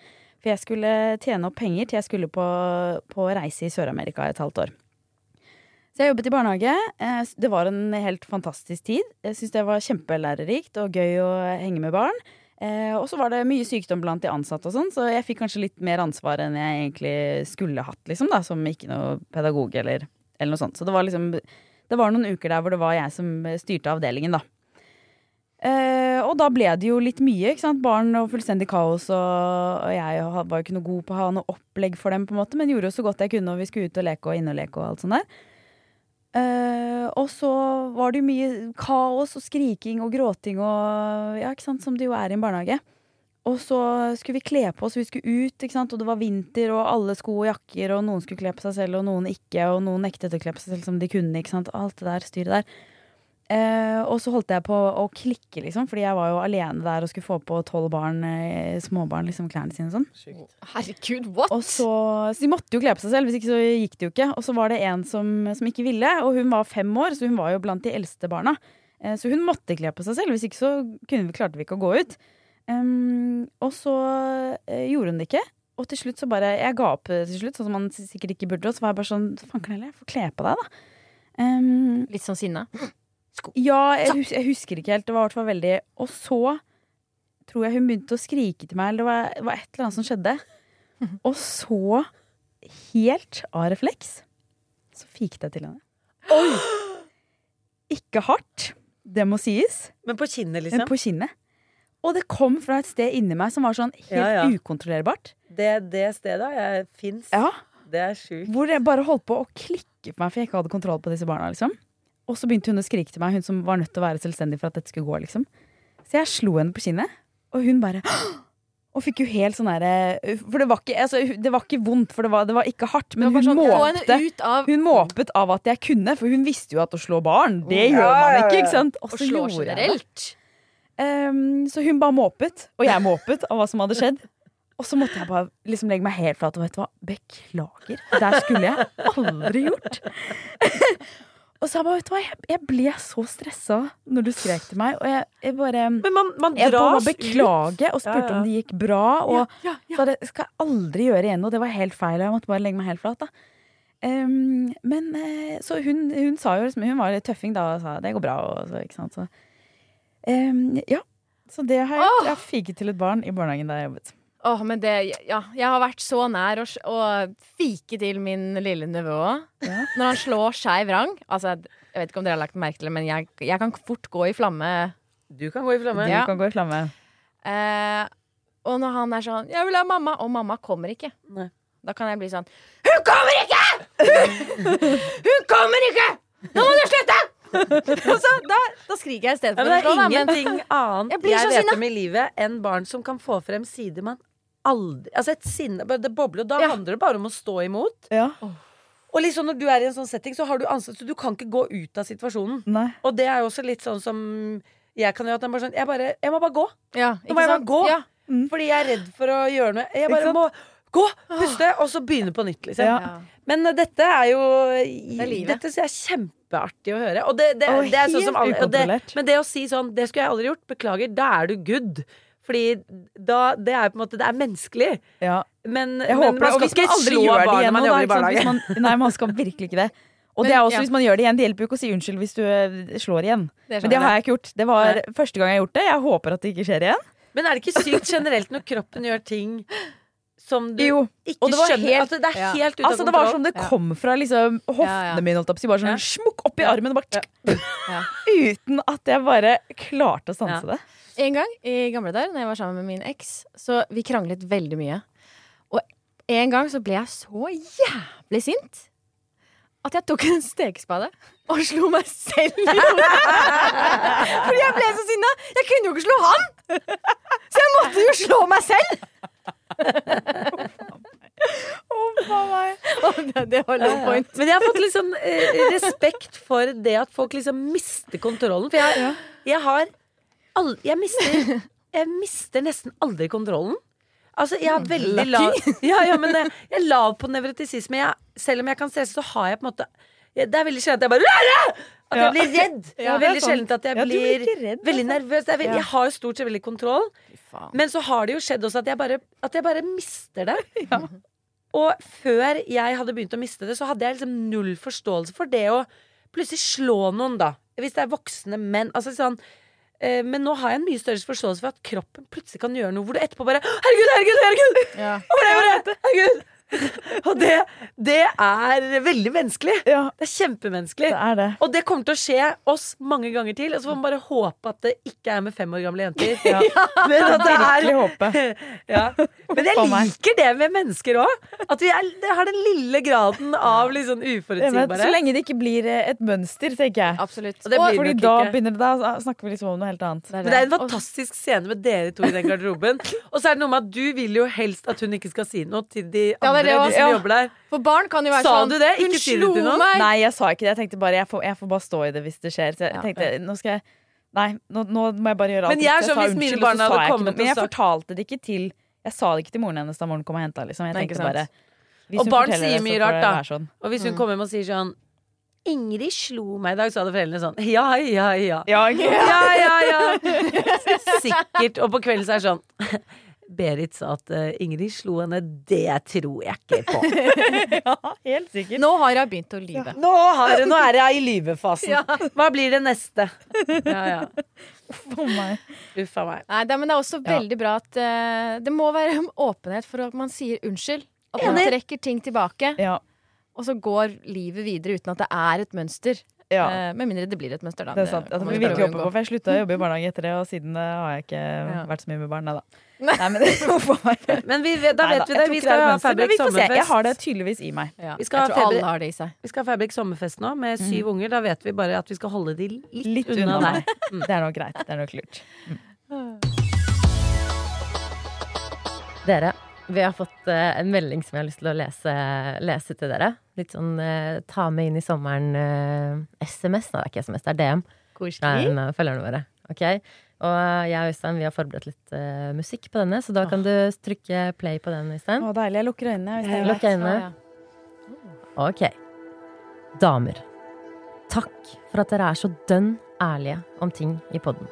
For jeg skulle tjene opp penger til jeg skulle på, på reise i Sør-Amerika et halvt år. Så jeg jobbet i barnehage. Eh, Det var en helt fantastisk tid. Jeg syns det var kjempelærerikt og gøy å henge med barn. Eh, og så var det mye sykdom blant de ansatte, og sånn, så jeg fikk kanskje litt mer ansvar enn jeg egentlig skulle hatt, liksom, da, som ikke noe pedagog eller, eller noe sånt. Så det var liksom Det var noen uker der hvor det var jeg som styrte avdelingen, da. Eh, og da ble det jo litt mye, ikke sant. Barn og fullstendig kaos, og, og jeg var jo ikke noe god på å ha noe opplegg for dem, på en måte, men gjorde jo så godt jeg kunne, og vi skulle ut og leke og inne og leke og alt sånt der. Eh, og så var det mye kaos og skriking og gråting og ja, ikke sant, som det jo er i en barnehage. Og så skulle vi kle på oss, vi skulle ut, ikke sant? og det var vinter, og alle sko og jakker, og noen skulle kle på seg selv, og noen ikke, og noen nektet å kle på seg selv som de kunne, ikke sant. Alt det der styret der. Eh, og så holdt jeg på å klikke, liksom, fordi jeg var jo alene der og skulle få på tolv barn, eh, småbarn, liksom, klærne sine og sånn. Herregud, what? Og så, så de måtte jo kle på seg selv, hvis ikke så gikk det jo ikke. Og så var det en som, som ikke ville, og hun var fem år, så hun var jo blant de eldste barna. Eh, Så hun måtte kle på seg selv, hvis ikke så kunne vi, klarte vi ikke å gå ut. Um, og så eh, gjorde hun det ikke. Og til slutt så bare Jeg ga opp eh, til slutt, sånn som man sikkert ikke burde. Og så var jeg bare sånn Faen, heller, jeg får kle på deg, da. Um, Litt sånn sinna. ja, jeg, hus jeg husker ikke helt. Det var i hvert fall veldig Og så tror jeg hun begynte å skrike til meg, eller det var, det var et eller annet som skjedde. Og så, helt av refleks, så fiket jeg til henne. Ikke hardt, det må sies, Men på kinnet, men liksom? på kinnet. Og det kom fra et sted inni meg som var sånn helt Ja, ja. ukontrollerbart. Det, det stedet jeg fins. Ja, Det er sjukt. Hvor jeg bare holdt på å klikke på meg, for jeg ikke hadde kontroll på disse barna. liksom Og så begynte hun å skrike til meg, hun som var nødt til å være selvstendig for at dette skulle gå. liksom Så jeg slo henne på kinnet, og hun bare Og fikk jo helt sånn derre For det var, ikke, altså, det var ikke vondt, for det var, det var ikke hardt, men hun sånn, måpte. av Hun måpet av at jeg kunne, for hun visste jo at å slå barn, det Ja, gjør man ikke. ikke sant? Og så gjorde jeg det. Ehm, så hun bare måpet, og jeg måpet av hva som hadde skjedd. Og så måtte jeg bare liksom legge meg helt flat og vet du hva, beklager. Der skulle jeg aldri gjort. Og så jeg bare, vet du hva, jeg, jeg ble så stressa når du skrek til meg, og jeg, jeg bare Men man, man jeg bare beklage og spurte Ja, ja. om det gikk bra. Og Ja, sa det skal jeg aldri gjøre igjen, og det var helt feil. og Jeg måtte bare legge meg helt flat. da Um, Men eh, så hun, hun sa jo liksom Hun var litt tøffing da og sa det går bra. Og så, ikke sant? Så, um, ja. Så det har jeg. Jeg fiket til et barn i barnehagen der jeg jobbet. Åh, men det, ja, jeg har vært så nær å, å fike til min lille nevø òg. Ja. Når han slår skeiv rang. Altså, jeg vet ikke om dere har lagt merke til det, men jeg, jeg kan fort gå i flamme Du kan gå i flamme. Du Ja. kan gå i flamme. Eh, og når han er sånn 'Jeg vil ha mamma', og mamma kommer ikke, Nei. da kan jeg bli sånn 'Hun kommer ikke! Hun kommer ikke! Nå må du slutte!' så, da, da skriker jeg i stedet Ja, det er ingenting annet Jeg jeg, vet om i livet enn barn som kan få frem sider man aldri Altså et sinne Det bobler, og da Ja. handler det bare om å stå imot. Ja. Og liksom når du er i en sånn setting, så har du ansvar, så du kan ikke gå ut av situasjonen. Nei. Og det er jo også litt sånn som jeg kan gjøre. At jeg bare sånn Jeg, bare, jeg må bare gå. ja, Nå må jeg bare gå. Ja. Fordi jeg er redd for å gjøre noe. Jeg bare må gå, puste, og så begynne på nytt, liksom. Men uh, dette er jo er. Dette jeg er kjempeartig å høre. Og det, det, det er sånn som alle, og det. Men det å si sånn Det skulle jeg aldri gjort. Beklager. Da er du good. Fordi da Det er på en måte Det er menneskelig. Ja. Men, Jeg men håper man aldri gjør det igjen man jobber i ikke? Hvis man, nei, man skal virkelig ikke det. Og Men, det er også ja. hvis man gjør det igjen. Det hjelper jo ikke å si unnskyld hvis du eh, slår igjen. Det Men det har jeg ikke gjort. Det var første gang jeg har gjort det. Jeg håper at det ikke skjer igjen. Men er det ikke sykt generelt når kroppen gjør ting som du Jo. ikke Og det var skjønner? helt- altså, det er Ja. helt ute av Altså, det var som det kom fra liksom, hoftene mine, holdt jeg på å si. Bare sånn Ja. smukk opp i armen, og bare Ja. uten at jeg bare klarte å stanse det. En gang i gamle dager, når jeg var sammen med min eks, så vi kranglet veldig mye. Og en gang så ble jeg så jævlig sint at jeg tok en stekespade og slo meg selv i hodet. Fordi jeg ble så sinna! Jeg kunne jo ikke slå han! Så jeg måtte jo slå meg selv! Og det, det var low point. Men jeg har fått liksom eh, respekt for det at folk liksom mister kontrollen. For jeg, jeg har all, jeg, mister, jeg mister nesten aldri kontrollen. Altså, jeg er veldig lav ja, ja, men jeg, jeg er lav på nevrotisisme. Jeg, selv om jeg kan stresse, så har jeg på en måte jeg, Det er veldig sjelden at jeg bare At jeg blir redd. Det er veldig sjelden at jeg blir veldig altså. nervøs. Er veldig, Jeg har jo stort sett veldig kontroll. Men så har det jo skjedd også at jeg bare, at jeg bare mister det. Og før jeg hadde begynt å miste det, så hadde jeg liksom null forståelse for det å plutselig slå noen, da. Hvis det er voksne menn. Altså sånn eh, men nå har jeg en mye større forståelse for at kroppen plutselig kan gjøre noe hvor du etterpå bare Herregud, herregud, herregud! Ja. Gjorde? Herregud! Og det, det er veldig menneskelig. Ja, Det er kjempemenneskelig. det er det. Og det kommer til å skje oss mange ganger til. Og så får man bare håpe at det ikke er med fem år gamle jenter. Ja. Men at det er håpe. ja. Men jeg liker det med mennesker òg. At vi er, har den lille graden av litt sånn Jeg så lenge det ikke blir eh, et mønster, tenker jeg. Absolutt. Og det blir Fordi da ikke. begynner det, da snakker vi liksom om noe helt annet. Men det er en fantastisk scene med dere to i den garderoben. Og så er det noe med at du vil jo helst at hun ikke skal si noe til de Ja, det er andre, det de som Ja. jobber der. For barn kan jo være Sa sånn du det? Ikke si det til noen. meg! Nei, jeg sa ikke det. Jeg tenkte bare jeg får, jeg får bare stå i det hvis det skjer. Så jeg Ja. tenkte, nå skal jeg Nei, nå, nå må jeg bare gjøre alt Men jeg er sånn, sa hvis mine barn sa hadde jeg ikke kommet noe. Men jeg fortalte det ikke til Jeg sa det ikke til moren hennes da moren kom og henta. Liksom. Jeg tenkte bare Og barn sier mye rart, da. Sånn. Og hvis hun kommer hjem og sier sånn Ingrid slo meg i dag, så hadde foreldrene sånn Ja, ja, ja. Ja. Ja, ja, ja. Sikkert. Og på kvelden så er det sånn Berit sa at eh, Ingrid slo henne. Det tror jeg ikke på. ja, helt sikkert. Nå har jeg begynt å lyve. Nå, har, nå er jeg i lyvefasen. Hva blir det neste? Ja, ja. For meg. Uff a meg. Nei, det, men det er også veldig bra at uh, det må være åpenhet for at man sier unnskyld. At man trekker ting tilbake, Ja. og så går livet videre uten at det er et mønster. Ja. Eh, med mindre det blir et mønster, da. Det er sant. Det må vi vi virkelig prøve på, for jeg slutta å jobbe i barnehage etter det, og siden det har jeg ikke Ja. vært så mye med barn. Nei da. Nei, men. Men vi, da vet vet vi det. Vi skal ha Fabrik sommerfest. Jeg har det tydeligvis i meg. Ja. Vi skal ha jeg tror feber- alle har det i seg. Vi skal ha Fabrik sommerfest nå med syv unger. Da vet vi bare at vi skal holde de litt, Litt unna, unna deg. Mm. Det er nok greit. Det er nok lurt. Dere, vi har fått eh, en melding som jeg har lyst til å lese, lese til dere. Litt sånn eh, ta med inn i sommeren eh, SMS. Nei, det er ikke SMS, det er DM. Fra en følgerne våre. Ok? Og jeg og Øystein vi har forberedt litt eh, musikk på denne, så da kan du trykke play på den, Øystein. Å, deilig. Jeg lukker øynene. Hvis det er Lukk greit. øynene. Ok. Damer. Takk for at dere er så dønn ærlige om ting i podden.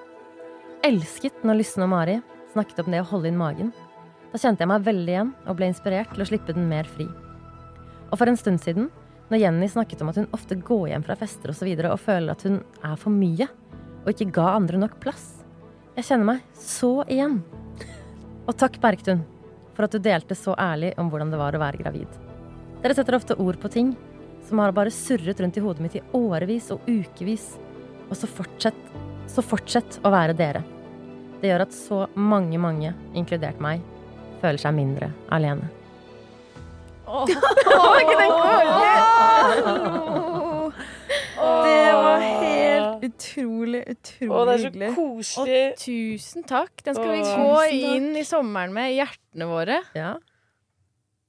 Elsket når Lysne og Mari snakket om det å holde inn magen. Da kjente jeg meg veldig igjen og ble inspirert til å slippe den mer fri. Og for en stund siden, når Jenny snakket om at hun ofte går hjem fra fester osv. Og, så videre, og føler at hun er for mye, og ikke ga andre nok plass. Jeg kjenner meg så igjen. Og takk, Bergtun, for at du delte så ærlig om hvordan det var å være gravid. Dere setter ofte ord på ting som har bare surret rundt i hodet mitt i årevis og ukevis. Og så fortsett Så fortsett å være dere. Det gjør at så mange, mange, inkludert meg, føler seg mindre alene. Det var helt utrolig, utrolig hyggelig. koselig. Tusen takk. Den skal vi Åh. gå takk. inn i sommeren med i hjertene våre. Ja.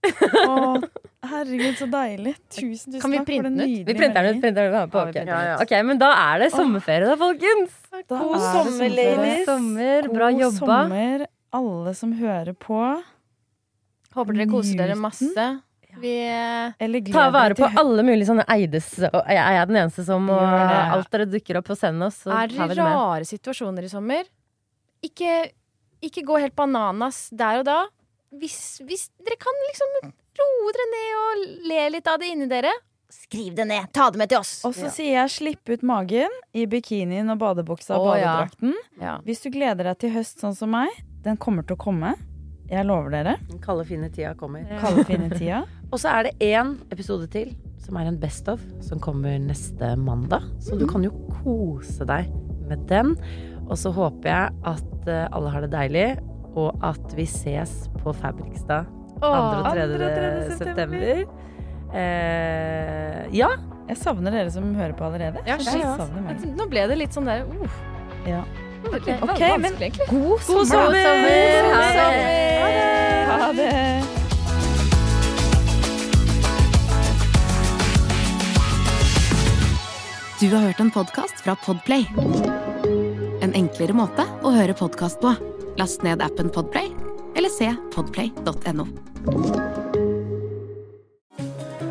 Å, herregud, så deilig. Tusen, tusen Kan vi takk printe for den den ut? Vi printer den ut. Printer den ut. Ja, vi Ok. den men da er det sommerferie, da, folkens. Da God er sommer, ladies. ladies. Sommer, bra God jobba. sommer, alle som hører på. Håper dere koser dere masse. Vi tar Ta vare på alle mulige sånne eides og jeg er den eneste som og alt dere dukker opp og sender oss. Så Er tar vi dere det med. rare situasjoner i sommer? Ikke, ikke gå helt bananas der og da. Hvis, hvis dere kan liksom roe dere ned og le litt av det inni dere, skriv det ned. Ta det med til oss. Og så sier jeg slipp ut magen i bikinien og badebuksa og badedrakten. ja. Ja. Hvis du gleder deg til høst sånn som meg, den kommer til å komme. Jeg lover dere. Den kalde, fine tida kommer. Kalde, fine tida. Og så er det én episode til som er en Best of, som kommer neste mandag. Så du kan jo kose deg med den. Og så håper jeg at eh, alle har det deilig, og at vi ses på Fabrikstad 2. og 3. 2. og 3. september. Eh, ja. Jeg savner dere som hører på allerede. Ja, Jeg savner meg. Nå ble det litt sånn der uh, Ja. Ok, Ok, vanskelig, men god God sommer! sommer! Ha God det! Ha det! Du har hørt en podkast fra Podplay. En enklere måte å høre podkast på. Last ned appen Podplay, eller se podplay.no.